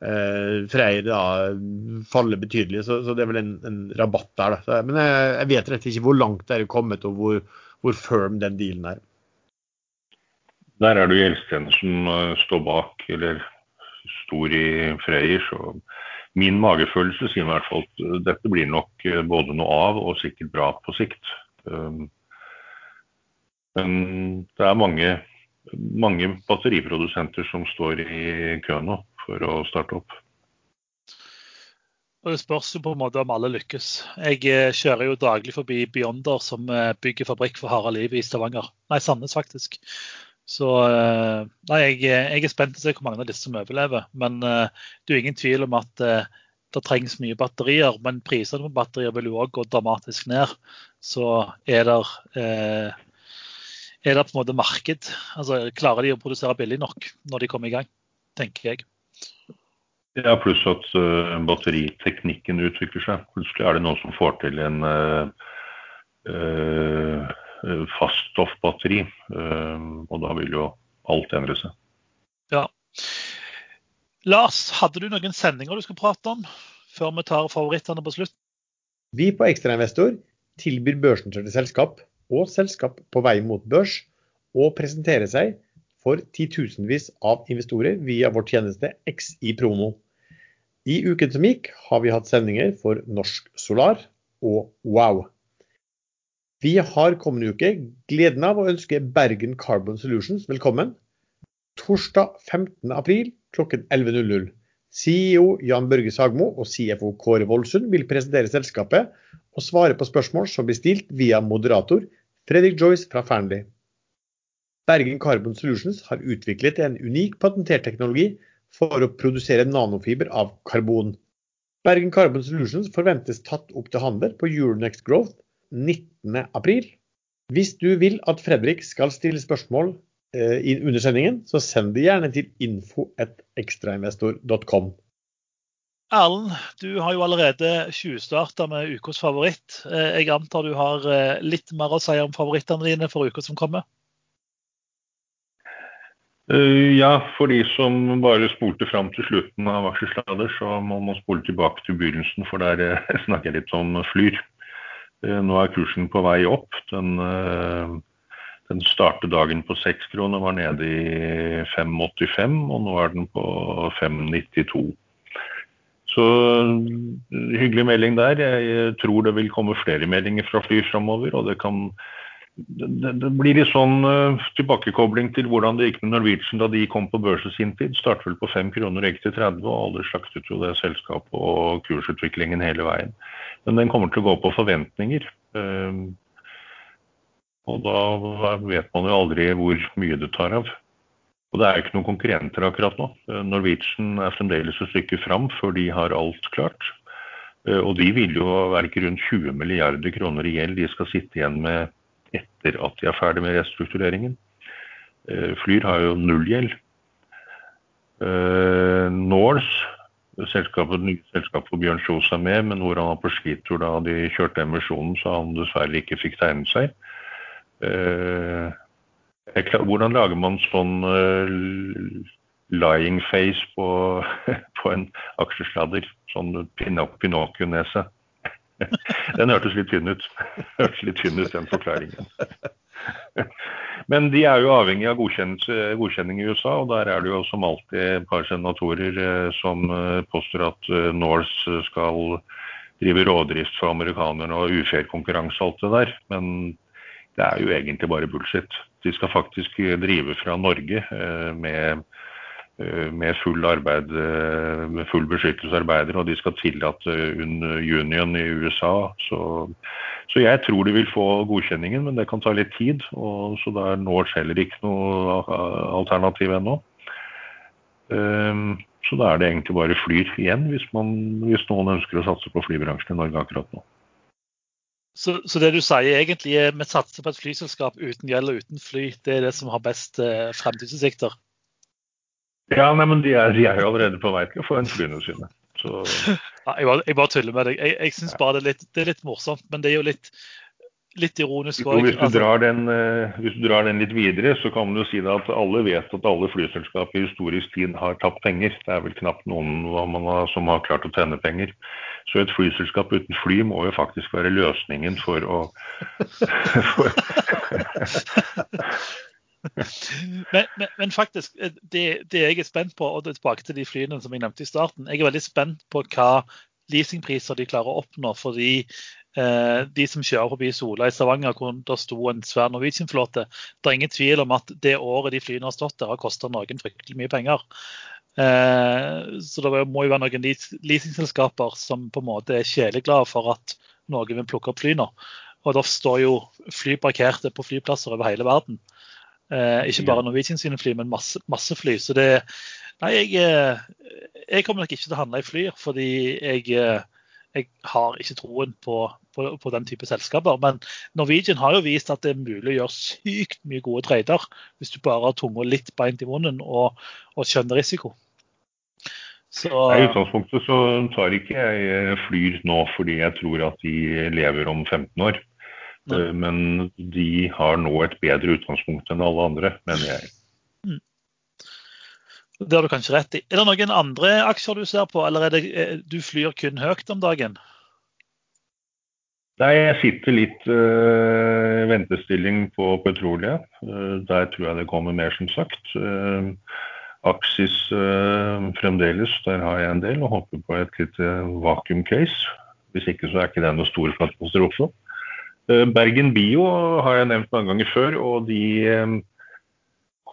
eh, Freyr da faller betydelig. Så, så, det er vel en, en rabatt der. Da. Men jeg, jeg, vet rett og slett ikke hvor langt det er kommet, og hvor, hvor firm den dealen er. Der er det jo Gjelstjener som eh, står bak, eller stor i Freyr. Så min magefølelse sier i hvert fall at eh, dette blir nok eh, både noe av og sikkert bra på sikt. Um, men det er mange, mange batteriprodusenter som står i kø nå for å starte opp. Og Det spørs jo på en måte om alle lykkes. Jeg kjører jo daglig forbi Beyonder, som bygger fabrikk for harde liv i Stavanger. Nei, Sandnes faktisk. Så eh, nei, jeg, jeg, er spent på å se hvor mange av disse som overlever. Men det er jo ingen tvil om at det trengs mye batterier. Men prisene på batterier vil jo òg gå dramatisk ned. Så er det, er det på en måte marked. Altså, Klarer de å produsere billig nok når de kommer i gang, tenker jeg. Ja, pluss at uh, batteriteknikken utvikler seg. Plutselig er det noen som får til en uh, uh, faststoffbatteri. Uh, og da vil jo alt endre seg. Ja. Lars, hadde du noen sendinger du skal prate om før vi tar favorittene på slutt? Vi på Ekstrainvestor tilbyr børsnoterte selskap og selskap på vei mot børs å presentere seg for titusenvis av investorer via vår tjeneste XI Promo. I uken som gikk har vi hatt sendinger for Norsk Solar og Wow. Vi har kommende uke gleden av å ønske Bergen Carbon Solutions velkommen. Torsdag 15.4 kl 11.00. CEO Jan Børge Sagmo og CFO Kåre Voldsund vil presentere selskapet og svare på spørsmål som blir stilt via moderator Fredrik Joyce fra Fearnley. Bergen Carbon Solutions har utviklet en unik patentert teknologi for å produsere nanofiber av karbon. Bergen Carbon Solutions forventes tatt opp til handel på Euronext Growth 19.4. Hvis du vil at Fredrik skal stille spørsmål eh, under sendingen, så send det gjerne til info.ekstrainvestor.com. Erlend, du har jo allerede tjuvstarta med ukas favoritt. Eh, jeg antar du har eh, litt mer å si om favorittene dine for uka som kommer? Uh, ja, for de som bare spolte fram til slutten av aksjesladder, så må man spole tilbake til begynnelsen, for der (laughs) snakker jeg litt om Flyr. Uh, nå er kursen på vei opp. Den, den startet dagen på 6 kroner, var nede i 5,85, og nå er den på 5,92. Så hyggelig melding der. Jeg tror det vil komme flere meldinger fra Flyr framover, og det kan det, det, blir litt sånn uh, tilbakekobling til hvordan det gikk med Norwegian da de kom på børs i sin tid. Startet vel på 5 kroner, gikk til 30, og alle slaktet jo det selskapet og kursutviklingen hele veien. Men den kommer til å gå på forventninger. Uh, Og da vet man jo aldri hvor mye det tar av. Og det er ikke noen konkurrenter akkurat nå. Norwegian er fremdeles et stykke fram før de har alt klart. Og de vil jo være ikke rundt 20 milliarder kroner i gjeld de skal sitte igjen med etter at de er ferdig med restruktureringen. Eh, Flyr har jo null gjeld. Eh, Norse, selskapet, selskapet hvor Bjørn Kjos er med, men hvor han var på skitur da de kjørte emisjonen, så han dessverre ikke fikk tegnet seg. Hvordan lager man sånn lying face på, (laughs) på en aksjesladder. Sånn Pinocchio-nese. (laughs) Den hørtes litt tynn ut. (laughs) hørtes litt tynn ut, den forklaringen. (laughs) Men de er jo avhengig av godkjenning i USA, og der er det jo som alltid et par senatorer eh, som eh, påstår at eh, Norse skal drive rådrift for amerikanerne og ufair konkurranse og alt det der. Men det er jo egentlig bare bullshit. De skal faktisk drive fra Norge med med full, arbeid, eh, med full beskyttelse arbeider, og de skal tillate union i USA. Så, så, jeg tror de vil få godkjenningen, men det kan ta litt tid. Og, så det er nå heller ikke noe alternativ ennå. Um, så da er det egentlig bare Flyr igjen, hvis, man, hvis noen ønsker å satse på flybransjen i Norge akkurat nå. Så, så, det du sier egentlig er vi satser på et flyselskap uten gjeld og uten fly. Det er det som har best eh, fremtidsutsikter? Ja, nei, men de er, de er, jo allerede på vei til å få en sine. Så... (laughs) Ja, jeg, bare, jeg, bare, tuller med deg. Jeg, jeg syns bare det er, litt, det er, litt, morsomt, men det er jo litt, litt ironisk òg. Hvis, altså... den, hvis, du drar den litt videre, så kan man jo si at alle vet at alle flyselskap i historisk tid har tapt penger. Det er vel knapt noen har, som har klart å tjene penger. Så et flyselskap uten fly må jo faktisk være løsningen for å (laughs) for... (laughs) (laughs) men, men, men, faktisk, eh, det, det, jeg er spent på, og det er tilbake til de flyene som jeg nevnte i starten, jeg er veldig spent på hva leasingpriser de klarer å oppnå. fordi eh, de som kjører forbi Sola i Stavanger, hvor det sto en svær Norwegian-flåte, det er ingen tvil om at det året de flyene har stått der, har kosta noen fryktelig mye penger. Eh, så det må jo være noen leasingselskaper som på en måte er kjæleglade for at noen vil plukke opp flyene. Og da står jo fly parkerte på flyplasser over hele verden. Eh, ikke bare Norwegian sine fly, men masse, masse fly. Så det Nei, jeg, eh, jeg, kommer nok ikke til å handle i fly, fordi jeg, eh, jeg har ikke troen på, på, på, den type selskaper. Men Norwegian har jo vist at det er mulig å gjøre sykt mye gode trader hvis du bare har tunga litt beint i munnen og, og skjønner risiko. Så... I utgangspunktet så tar ikke jeg flyr nå fordi jeg tror at de lever om 15 år. Eh, men de har nå et bedre utgangspunkt enn alle andre, mener jeg. Mm. Det har du kanskje rett i. Er det noen andre aksjer du ser på, eller er det eh, du flyr kun høyt om dagen? Nei, jeg sitter litt øh, ventestilling på petroleum. Der tror jeg det kommer mer, som sagt. Aksis øh, fremdeles, der har jeg en del og håper på et lite vakuum case. Hvis ikke så er ikke det noe stor katastrofe. Eh, Bergen Bio har jeg nevnt mange ganger før, og de eh,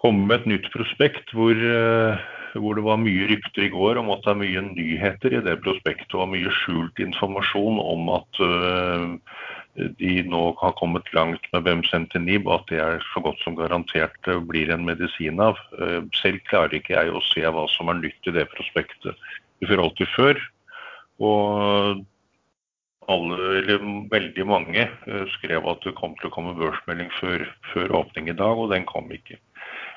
kom med et nytt prospekt hvor, eh, hvor, det var mye rykter i går om at det er mye nyheter i det prospektet og mye skjult informasjon om at de nå har kommet langt med Bemcentinib, og at det er så godt som garantert blir en medisin av. Selv klarer ikke jeg å se hva som er nytt i det prospektet i forhold til før. Og alle, eller veldig mange eh, skrev at det kom til å komme børsmelding før, før, åpning i dag, og den kom ikke.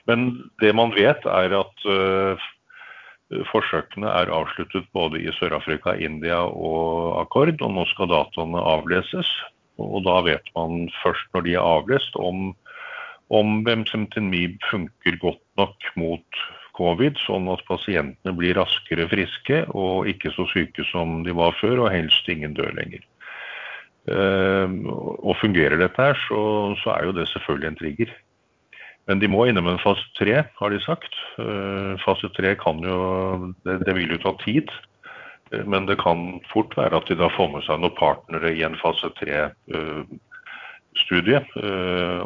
Men det man vet, er at uh, forsøkene er avsluttet både i Sør-Afrika, India og Akkord, og nå skal dataene avleses. Og da vet man først når de er avlest om, om Bemsemtinib funker godt nok mot covid, sånn at pasientene blir raskere friske og ikke så syke som de var før, og helst ingen dør lenger. Uh, og fungerer dette her, så, så, er jo det selvfølgelig en trigger. Men de må innom en fase tre, har de sagt. Uh, fase tre kan jo det, det, vil jo ta tid. Men det kan fort være at de da får med seg noen partnere i en fase tre-studie.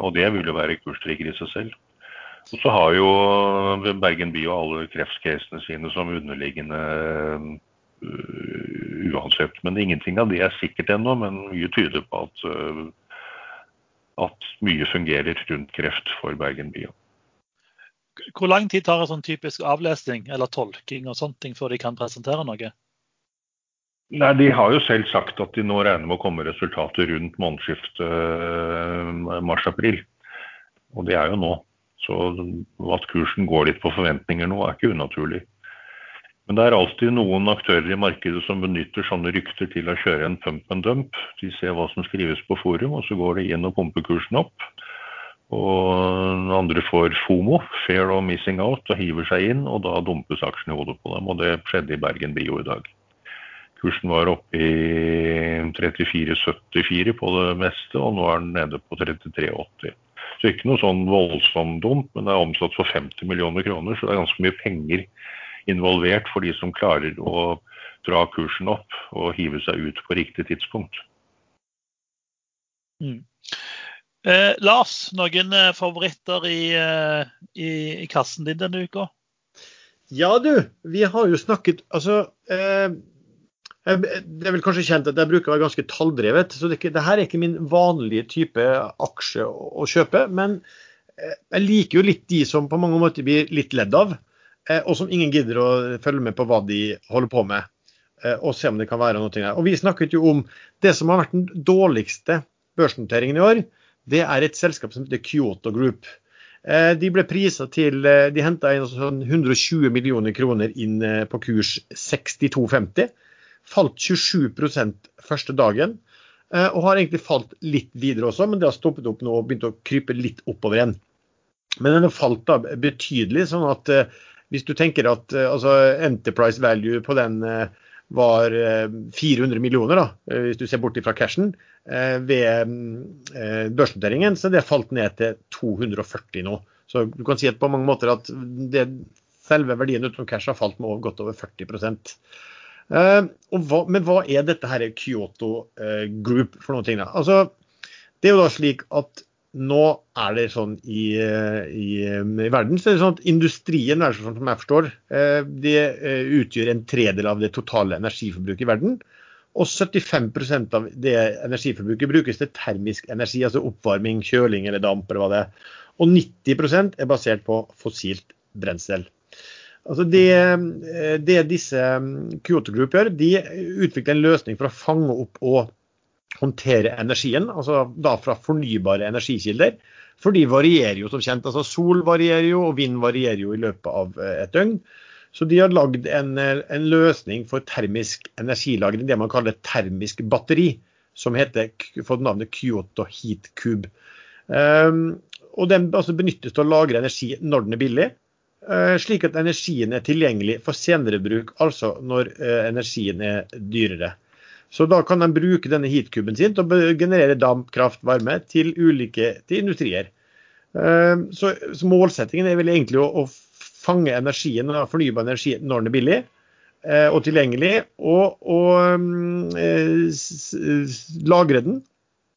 og det vil jo være kurstrigger i seg selv. Og så har jo Bergen by og alle kreftcasene sine som underliggende uh, uansett. Men ingenting av det er sikkert ennå, men mye tyder på at uh, at mye fungerer rundt kreft for Bergen by. Hvor lang tid tar en sånn typisk avlesning eller tolking og sånne ting før de kan presentere noe? Nei, De har jo selv sagt at de nå regner med å komme resultater rundt månedsskiftet eh, mars-april. Og det er jo nå. Så at kursen går litt på forventninger nå, er ikke unaturlig. Men det er alltid noen aktører i markedet som benytter sånne rykter til å kjøre en pump and dump. De ser hva som skrives på forum, og så går de inn og pumper kursen opp. Og andre får FOMO, fair of missing out, og hiver seg inn, og da dumpes aksjene i hodet på dem. Og det skjedde i Bergen Bio i dag. Kursen var oppe i 34,74 på det meste, og nå er den nede på 33,80. Så ikke noe sånn voldsomt dumt, men det er omsatt for 50 millioner kroner, så det er ganske mye penger involvert for de som klarer å dra kursen opp og hive seg ut på riktig tidspunkt. Mm. Eh, Lars, noen eh, favoritter i, eh, i, i, kassen din denne uka? Ja du, vi har jo snakket Altså eh, det er vel kanskje kjent at jeg bruker å være ganske talldrevet, så det, det, her er ikke min vanlige type aksje å, å, kjøpe. Men eh, jeg liker jo litt de som på mange måter blir litt ledd av, eh, og som ingen gidder å følge med på hva de holder på med, eh, og se om det kan være noe der. Og Vi snakket jo om det som har vært den dårligste børsnoteringen i år. Det er et selskap som heter Kyoto Group. De ble prisa til De henta inn sånn 120 millioner kroner inn på kurs 62,50 falt 27% første dagen. Eh, og har egentlig falt litt videre også, men det har stoppet opp nå og begynt å krype litt oppover igjen. Men den har falt da betydelig, sånn at eh, hvis du tenker at eh, altså, enterprise value på den var 400 millioner, da, hvis du ser bort fra cashen, ved børsnoteringen, så det har falt ned til 240 nå. Så du kan si at på mange måter at det, selve verdien utenom cash har falt med godt over 40 Uh, hva, men hva er dette her Kyoto uh, Group for noen ting? Da? Altså, det er jo da slik at nå er det sånn i, uh, i, i verden så er det sånn at industrien sånn som jeg forstår, det utgjør en tredel av det totale energiforbruket i verden. Og 75% av det energiforbruket brukes til termisk energi, altså oppvarming, kjøling eller damp. eller hva det er. Og 90% er basert på fossilt brensel. Altså det, eh, det, disse mm, Kyoto Group gjør, de utvikler en løsning for å fange opp og håndtere energien, altså da fra fornybare energikilder. For de varierer jo som kjent. altså Sol varierer jo, og vind varierer jo i løpet av eh, et døgn. Så de har lagd en, eh, en, løsning for termisk energilagring, det man kaller termisk batteri, som heter, fått navnet Kyoto Heat Cube. Um, og Den altså benyttes til å lagre energi når den er billig, slik at energien er tilgjengelig for senere bruk, altså når eh, energien er dyrere. Så da kan de bruke denne heatkuben sin til å generere damp, kraft, varme til ulike til industrier. Eh, så, målsettingen er vel egentlig å, fange energien, fornybar energi når den er billig og tilgjengelig, og, og lagre den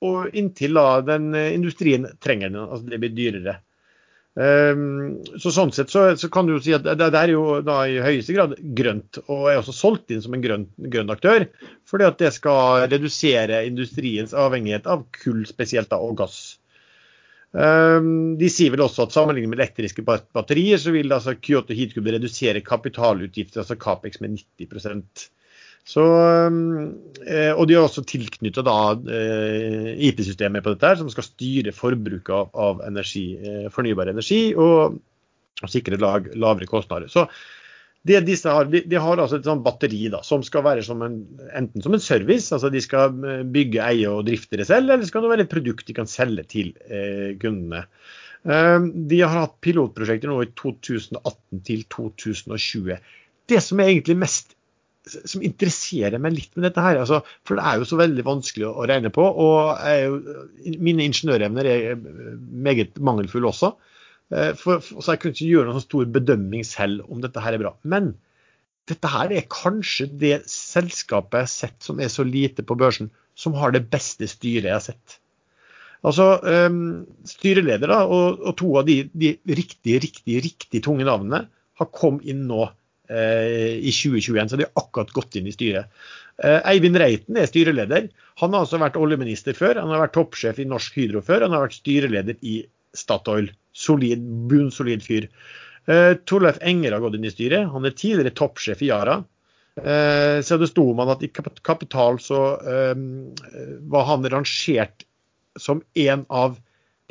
og inntil da den industrien trenger den. Altså det blir dyrere. Um, så Sånn sett så, så, kan du jo si at det, det, er jo da i høyeste grad grønt, og er også solgt inn som en grønn, grønn aktør. Fordi at det skal redusere industriens avhengighet av kull spesielt da, og gass. Um, de sier vel også at sammenlignet med elektriske batterier, så vil altså Kyoto Heatcube redusere kapitalutgifter, altså Capex, med 90 så, eh, og de har også tilknyttet eh, IT-systemet på dette, her, som skal styre forbruket av, av energi, eh, fornybar energi og, og sikre lag, lavere kostnader. Så det disse har, de, de har altså et sånt batteri da, som skal være som en, enten som en service, altså de skal bygge, eie og drifte det selv, eller skal det være et produkt de kan selge til eh, kundene. Eh, de har hatt pilotprosjekter nå i 2018 til 2020. Det som er egentlig mest som interesserer meg litt med dette her. Altså, for det er jo så veldig vanskelig å, regne på. Og jo, mine ingeniørevner er meget mangelfulle også. Eh, for, for, så jeg kunne ikke gjøre noen stor bedømming selv om dette her er bra. Men dette her er kanskje det selskapet jeg har sett som er så lite på børsen, som har det beste styret jeg har sett. Altså, um, Styreleder og, og, to av de, de riktig, riktig, riktig tunge navnene har kommet inn nå i 2021, så de har akkurat gått inn i styret. Eivind Reiten er styreleder. Han har altså vært oljeminister før. Han har vært toppsjef i Norsk Hydro før. Han har vært styreleder i Statoil. Solid, bunnsolid fyr. Torleif Enger har gått inn i styret. Han er tidligere toppsjef i Yara. Så det sto om han at i Kapital så var han rangert som en av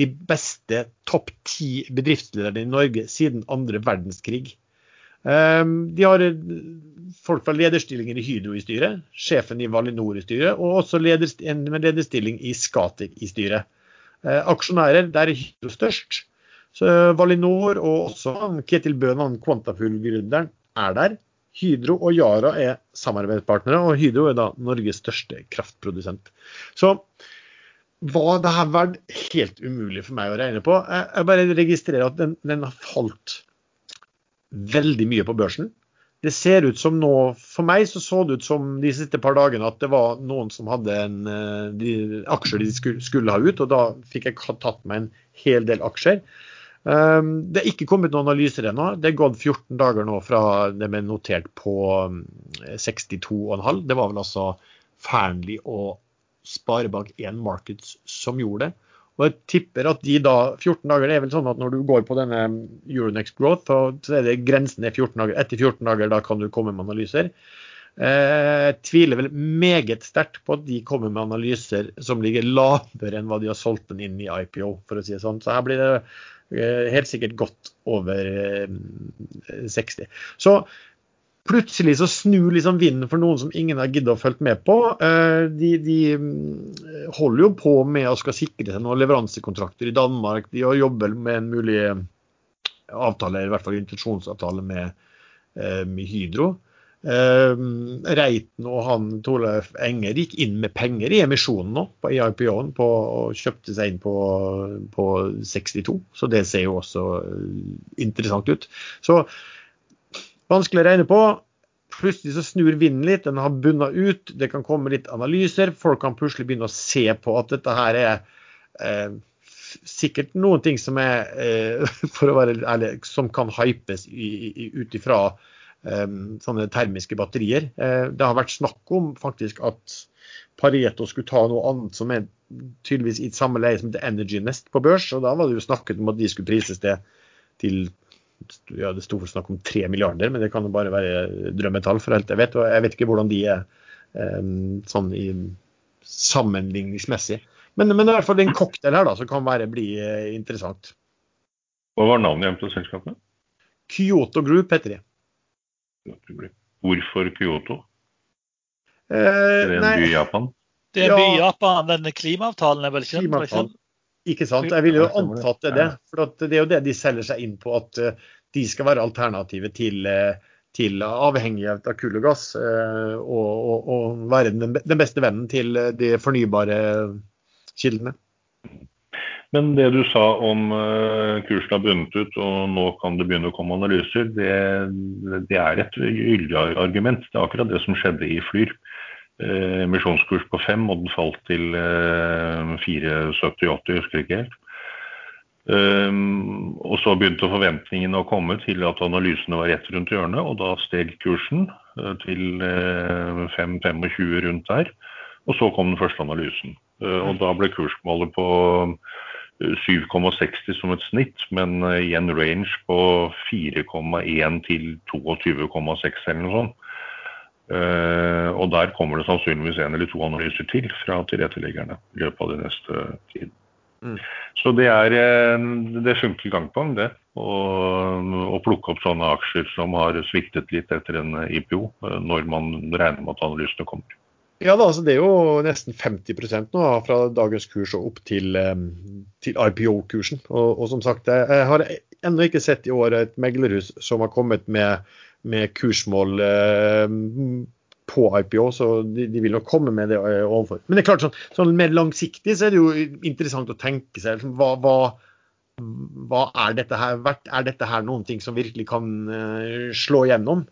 de beste topp ti bedriftslederne i Norge siden andre verdenskrig. Ehm, de har folk fra lederstillinger i Hydro i styret, sjefen i Valinor i styret, og også en med lederstilling i Skatek i styret. Eh, aksjonærer, der er Hydro størst. Så Valinor og også Ketil Bøhn, han Quantafuel-gründeren, er der. Hydro og Yara er samarbeidspartnere, og Hydro er da Norges største kraftprodusent. Så hva det her vært helt umulig for meg å regne på. Jeg bare registrerer at den, den, har falt veldig mye på børsen. Det ser ut som nå For meg så så det ut som de siste par dagene at det var noen som hadde en, eh, de, aksjer de skulle, skulle, ha ut, og da fikk jeg tatt meg en hel del aksjer. Um, det er ikke kommet noen analyser ennå. Det er gått 14 dager nå fra det ble notert på 62,5. Mm, det var vel altså Fearnley og Sparebank1 Markets som gjorde det. Og jeg tipper at de da 14 dager det er vel sånn at når du går på denne Euronext Growth, så er det grensen er 14 dager. Etter 14 dager da kan du komme med analyser. Eh, jeg tviler vel meget sterkt på at de kommer med analyser som ligger lavere enn hva de har solgt den inn i IPO, for å si det sånn. Så her blir det eh, helt sikkert godt over 60. Eh, så plutselig så snur liksom vinden for noen som ingen har giddet å følge med på. Eh, de, de, mm, holder jo på med å skal sikre seg noen leveransekontrakter i Danmark. De jobber med en mulig avtale, i hvert fall intensjonsavtale med, eh, med Hydro. Eh, Reiten og han Torleif Enger gikk inn med penger i emisjonen nå, på IPO-en, og kjøpte seg inn på, på 62. Så det ser jo også interessant ut. Så Vanskelig å regne på. Plutselig så snur vinden litt, den har bunna ut. Det kan komme litt analyser. Folk kan plutselig begynne å se på at dette her er eh, sikkert noen ting som er, eh, (laughs) for å være ærlig, som kan hypes ut ifra eh, sånne termiske batterier. Eh, det har vært snakk om faktisk at Pareto skulle ta noe annet som er tydeligvis i samme leie som The Energy Nest på børs. og Da var det jo snakket om at de skulle prises det til ja, det sto snakk om tre milliarder, men det kan jo bare være drømmetall. for alt jeg vet, og jeg vet ikke hvordan de er um, sånn i sammenligningsmessig. Men, men i hvert fall en cocktail her da, som kan være, bli uh, interessant. Hva var navnet igjen på selskapet? Kyoto Group heter de. Hvorfor Kyoto? Det er det en nei, by i Japan? Det er en by i Japan. Denne klimaavtalen er vel kjent? Ikke sant. Jeg vil jo antatt det. For det er jo det de selger seg inn på, at eh, de skal være alternativet til, eh, til avhengighet av kull og gass. Eh, og, og, og være den, den, beste vennen til de fornybare kildene. Men det du sa om kursen har bundet ut og nå kan det begynne å komme analyser, det, det er et gyldig argument. Det er akkurat det som skjedde i Flyr. Eh, emisjonskurs på fem, og den falt til 4,70-80, eh, husker ikke helt. Um, og så begynte forventningene å komme til at analysene var rett rundt hjørnet, og da steg kursen uh, til uh, 5,25 rundt der. Og så kom den første analysen. Uh, og da ble kursmålet på 7,60 som et snitt, men i en range på 4,1 til 22,6 eller noe sånt. Uh, og der kommer det sannsynligvis en eller to analyser til fra tilretteleggerne i løpet av den neste tiden. Mm. Så det er eh, det funker gang på gang, det. Å plukke opp sånne aksjer som har sviktet litt etter en IPO, eh, når man regner med at analysene kommer. Ja, da, altså Det er jo nesten 50% nå fra dagens kurs og opp til, til IPO-kursen. Og, og, som sagt, jeg har ennå ikke sett i år et meglerhus som har kommet med med kursmål eh, på IPO, så de, de, vil nok komme med det eh, overfor. Men det er klart, sånn, sånn mer langsiktig så er det jo interessant å tenke seg liksom, hva, hva, hva, er dette her verdt? Er dette her noen ting som virkelig kan uh, slå gjennom?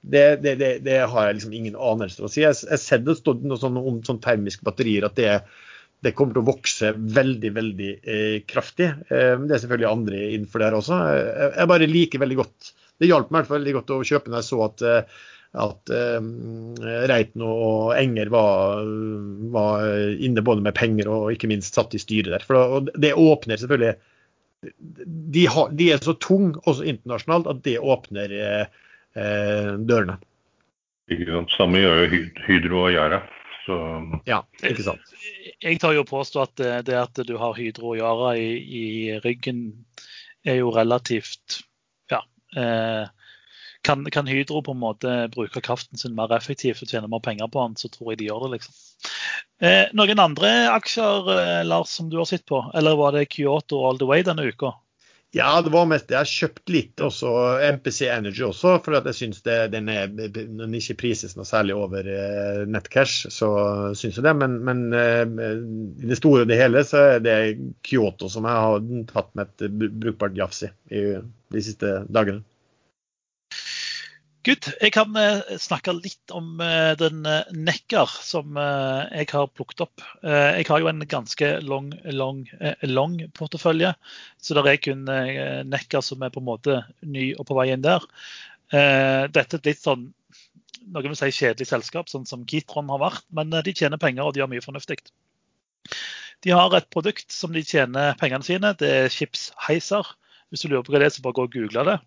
Det, det, det, det, har jeg liksom ingen anelse å si. Jeg har sett det stått noe sånn om sånn termiske batterier at det, det kommer til å vokse veldig veldig eh, kraftig. Eh, det er selvfølgelig andre innenfor her også. Jeg, jeg bare liker veldig godt det hjalp meg i hvert fall veldig godt å kjøpe når jeg så at, at at Reiten og Enger var, var, inne både med penger og ikke minst satt i styret der. For det åpner selvfølgelig de, har, de er så tunge også internasjonalt at det åpner eh, dørene. Samme gjør jo Hydro og Yara. Så... Ja, ikke sant. Jeg tar jo påstå at det at du har Hydro og Yara i, i ryggen, er jo relativt eh, kan, kan, Hydro på en måte bruke kraften sin mer effektivt og tjene mer penger på den, så tror jeg de gjør det. liksom. Eh, noen andre aksjer eh, Lars, som du har sett på, eller var det Kyoto all the way denne uka? Ja, det var mest. Jeg har kjøpt litt også MPC Energy også, for jeg syns den, er, den ikke prises noe særlig over uh, nettcash. Så syns jeg det. Men, men uh, i det store og det hele så er det Kyoto som jeg har tatt med et brukbart jafs i de siste dagene. Good. Jeg kan eh, snakke litt om eh, den nekker Nekkar som jeg har plukket opp. Jeg har jo en ganske lang, lang, lang portefølje, så det er kun nekker som er på en måte ny og på vei inn der. Dette er et litt sånn noen vil si kjedelig selskap, sånn som Kitron har vært, men de tjener penger og de gjør mye fornuftig. De har et produkt som de tjener pengene sine. Det er skipsheiser. Hvis du lurer på hva det er, så bare gå og google det.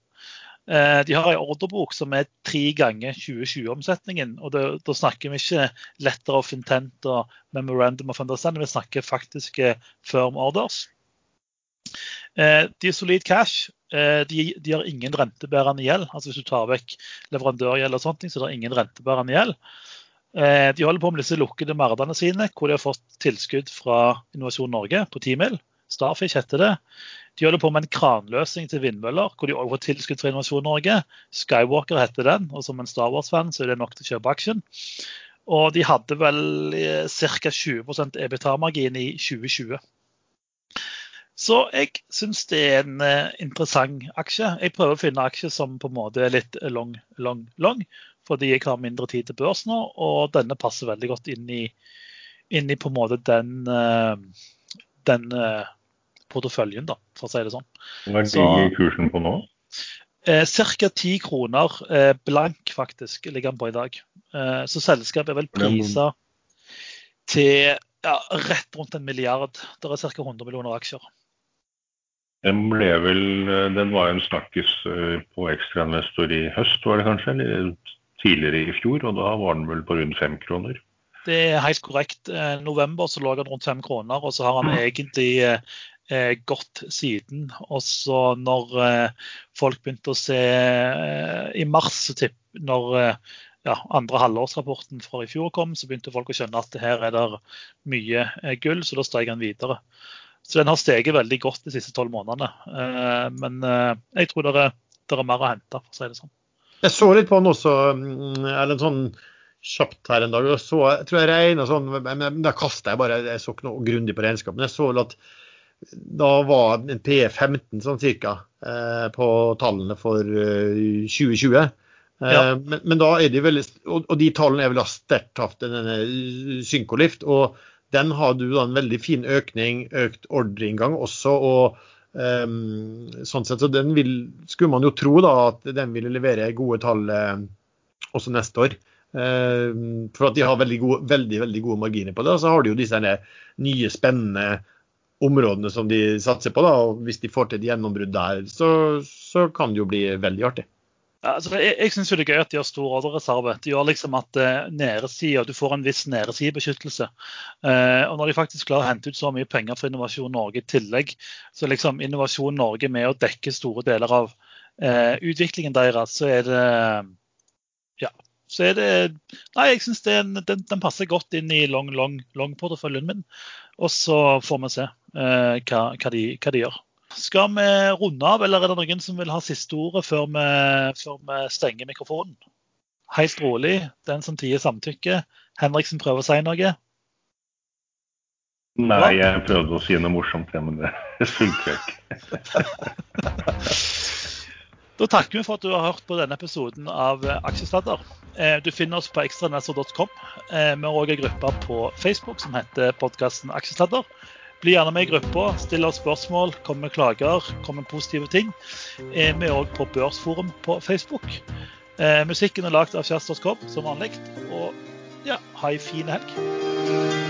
Eh, de har en ordrebok som er tre ganger 2020-omsetningen. og Da snakker vi ikke letter of intent og memorandum of understanding, vi snakker faktiske firm orders. Eh, de er solid cash. Eh, de, de, har ingen rentebærende gjeld. altså Hvis du tar vekk leverandørgjeld, og sånt, så er det ingen rentebærende gjeld. De holder på med disse lukkede merdene sine, hvor de har fått tilskudd fra Innovasjon Norge på 10 mil. Starfish heter det. De holder på med en kranløsning til vindmøller, hvor de også får tilskudd fra Innovasjon Norge. Skywalker heter den, og som en Star Wars-fan så er det nok til å kjøpe aksjen. Og de hadde vel eh, ca. 20% EBTA-margin i 2020. Så jeg syns det er en uh, interessant aksje. Jeg prøver å finne aksjer som på en måte er litt long, long, long, fordi jeg har mindre tid til børs nå, og denne passer veldig godt inn i, inn i på en måte den, uh, den porteføljen, da, for å si det sånn. Hva ligger kursen på nå? Eh, Ca. 10 kroner eh, blank faktisk ligger den på i dag. Eh, så selskapet er vel prisa til ja, rett rundt en milliard. Det er ca. 100 millioner aksjer. Den ble vel, eh, den var jo en snakkes eh, på ekstrainvestor i høst, var det kanskje? Eller tidligere i fjor, og da var den vel på rundt fem kroner? Det er helt korrekt. I eh, november så lå han rundt fem kroner, og så har han mm. egentlig eh, godt siden. Og så når eh, folk begynte å se eh, i mars, tipp, når eh, ja, andre halvårsrapporten fra i fjor kom, så begynte folk å skjønne at her er det mye eh, gull, så da steg den videre. Så den har steget veldig godt de siste tolv månedene. Eh, men jeg tror det er, det er mer å hente, for å si det sånn. Jeg så litt på den også, mm, eller en sånn kjapt her en dag. og så, jeg tror jeg regna sånn, men Da kasta jeg bare, jeg så ikke noe grundig på regnskapet. Men jeg så vel at da var en P15 sånn cirka eh, på tallene for 2020. Eh, ja. Eh, men, men, da er de veldig, og, og de tallene er vel sterkt hatt denne Synkolift. Og den har du da en veldig fin økning, økt ordreinngang også. og um, sånn sett, så den vil, skulle man jo tro da at den ville levere gode tall eh, også neste år. Eh, for at de har veldig gode, veldig, veldig gode marginer på det. Og så har de jo disse nye, spennende områdene som de satser på. da, og Hvis de får til et gjennombrudd der, så, så, kan det jo bli veldig artig. Altså, jeg jeg syns det er gøy at de har stor ordrereserve. Det gjør liksom at nedesida, du får en viss nedesidebeskyttelse. Uh, og når de faktisk klarer å hente ut så mye penger for Innovasjon Norge i tillegg, så liksom Innovasjon Norge med å dekke store deler av uh, utviklingen deres, så er det ja, så er det Nei, jeg syns den, den, passer godt inn i long, long, long-porteføljen min. Og så får vi se uh, hva, hva, de, hva, de, gjør. Skal vi runde av, eller er det noen som vil ha siste ordet før vi, før vi stenger mikrofonen? Helt rolig, den som tier samtykke. Henriksen prøver å si noe. Nei, jeg prøvde å si noe morsomt, men det (laughs) funker ikke. (laughs) Da takker vi for at du har hørt på denne episoden av eh, Aksjesladder. Eh, du finner oss på ekstranesser.com. Eh, vi har òg en gruppe på Facebook som heter podkasten Aksjesladder. Bli gjerne med i gruppa, still oss spørsmål, kom med klager, kom med positive ting. Vi er òg på Børsforum på Facebook. Musikken er lagd av kjærester.com som vanlig. Og ja, ha ei fin helg.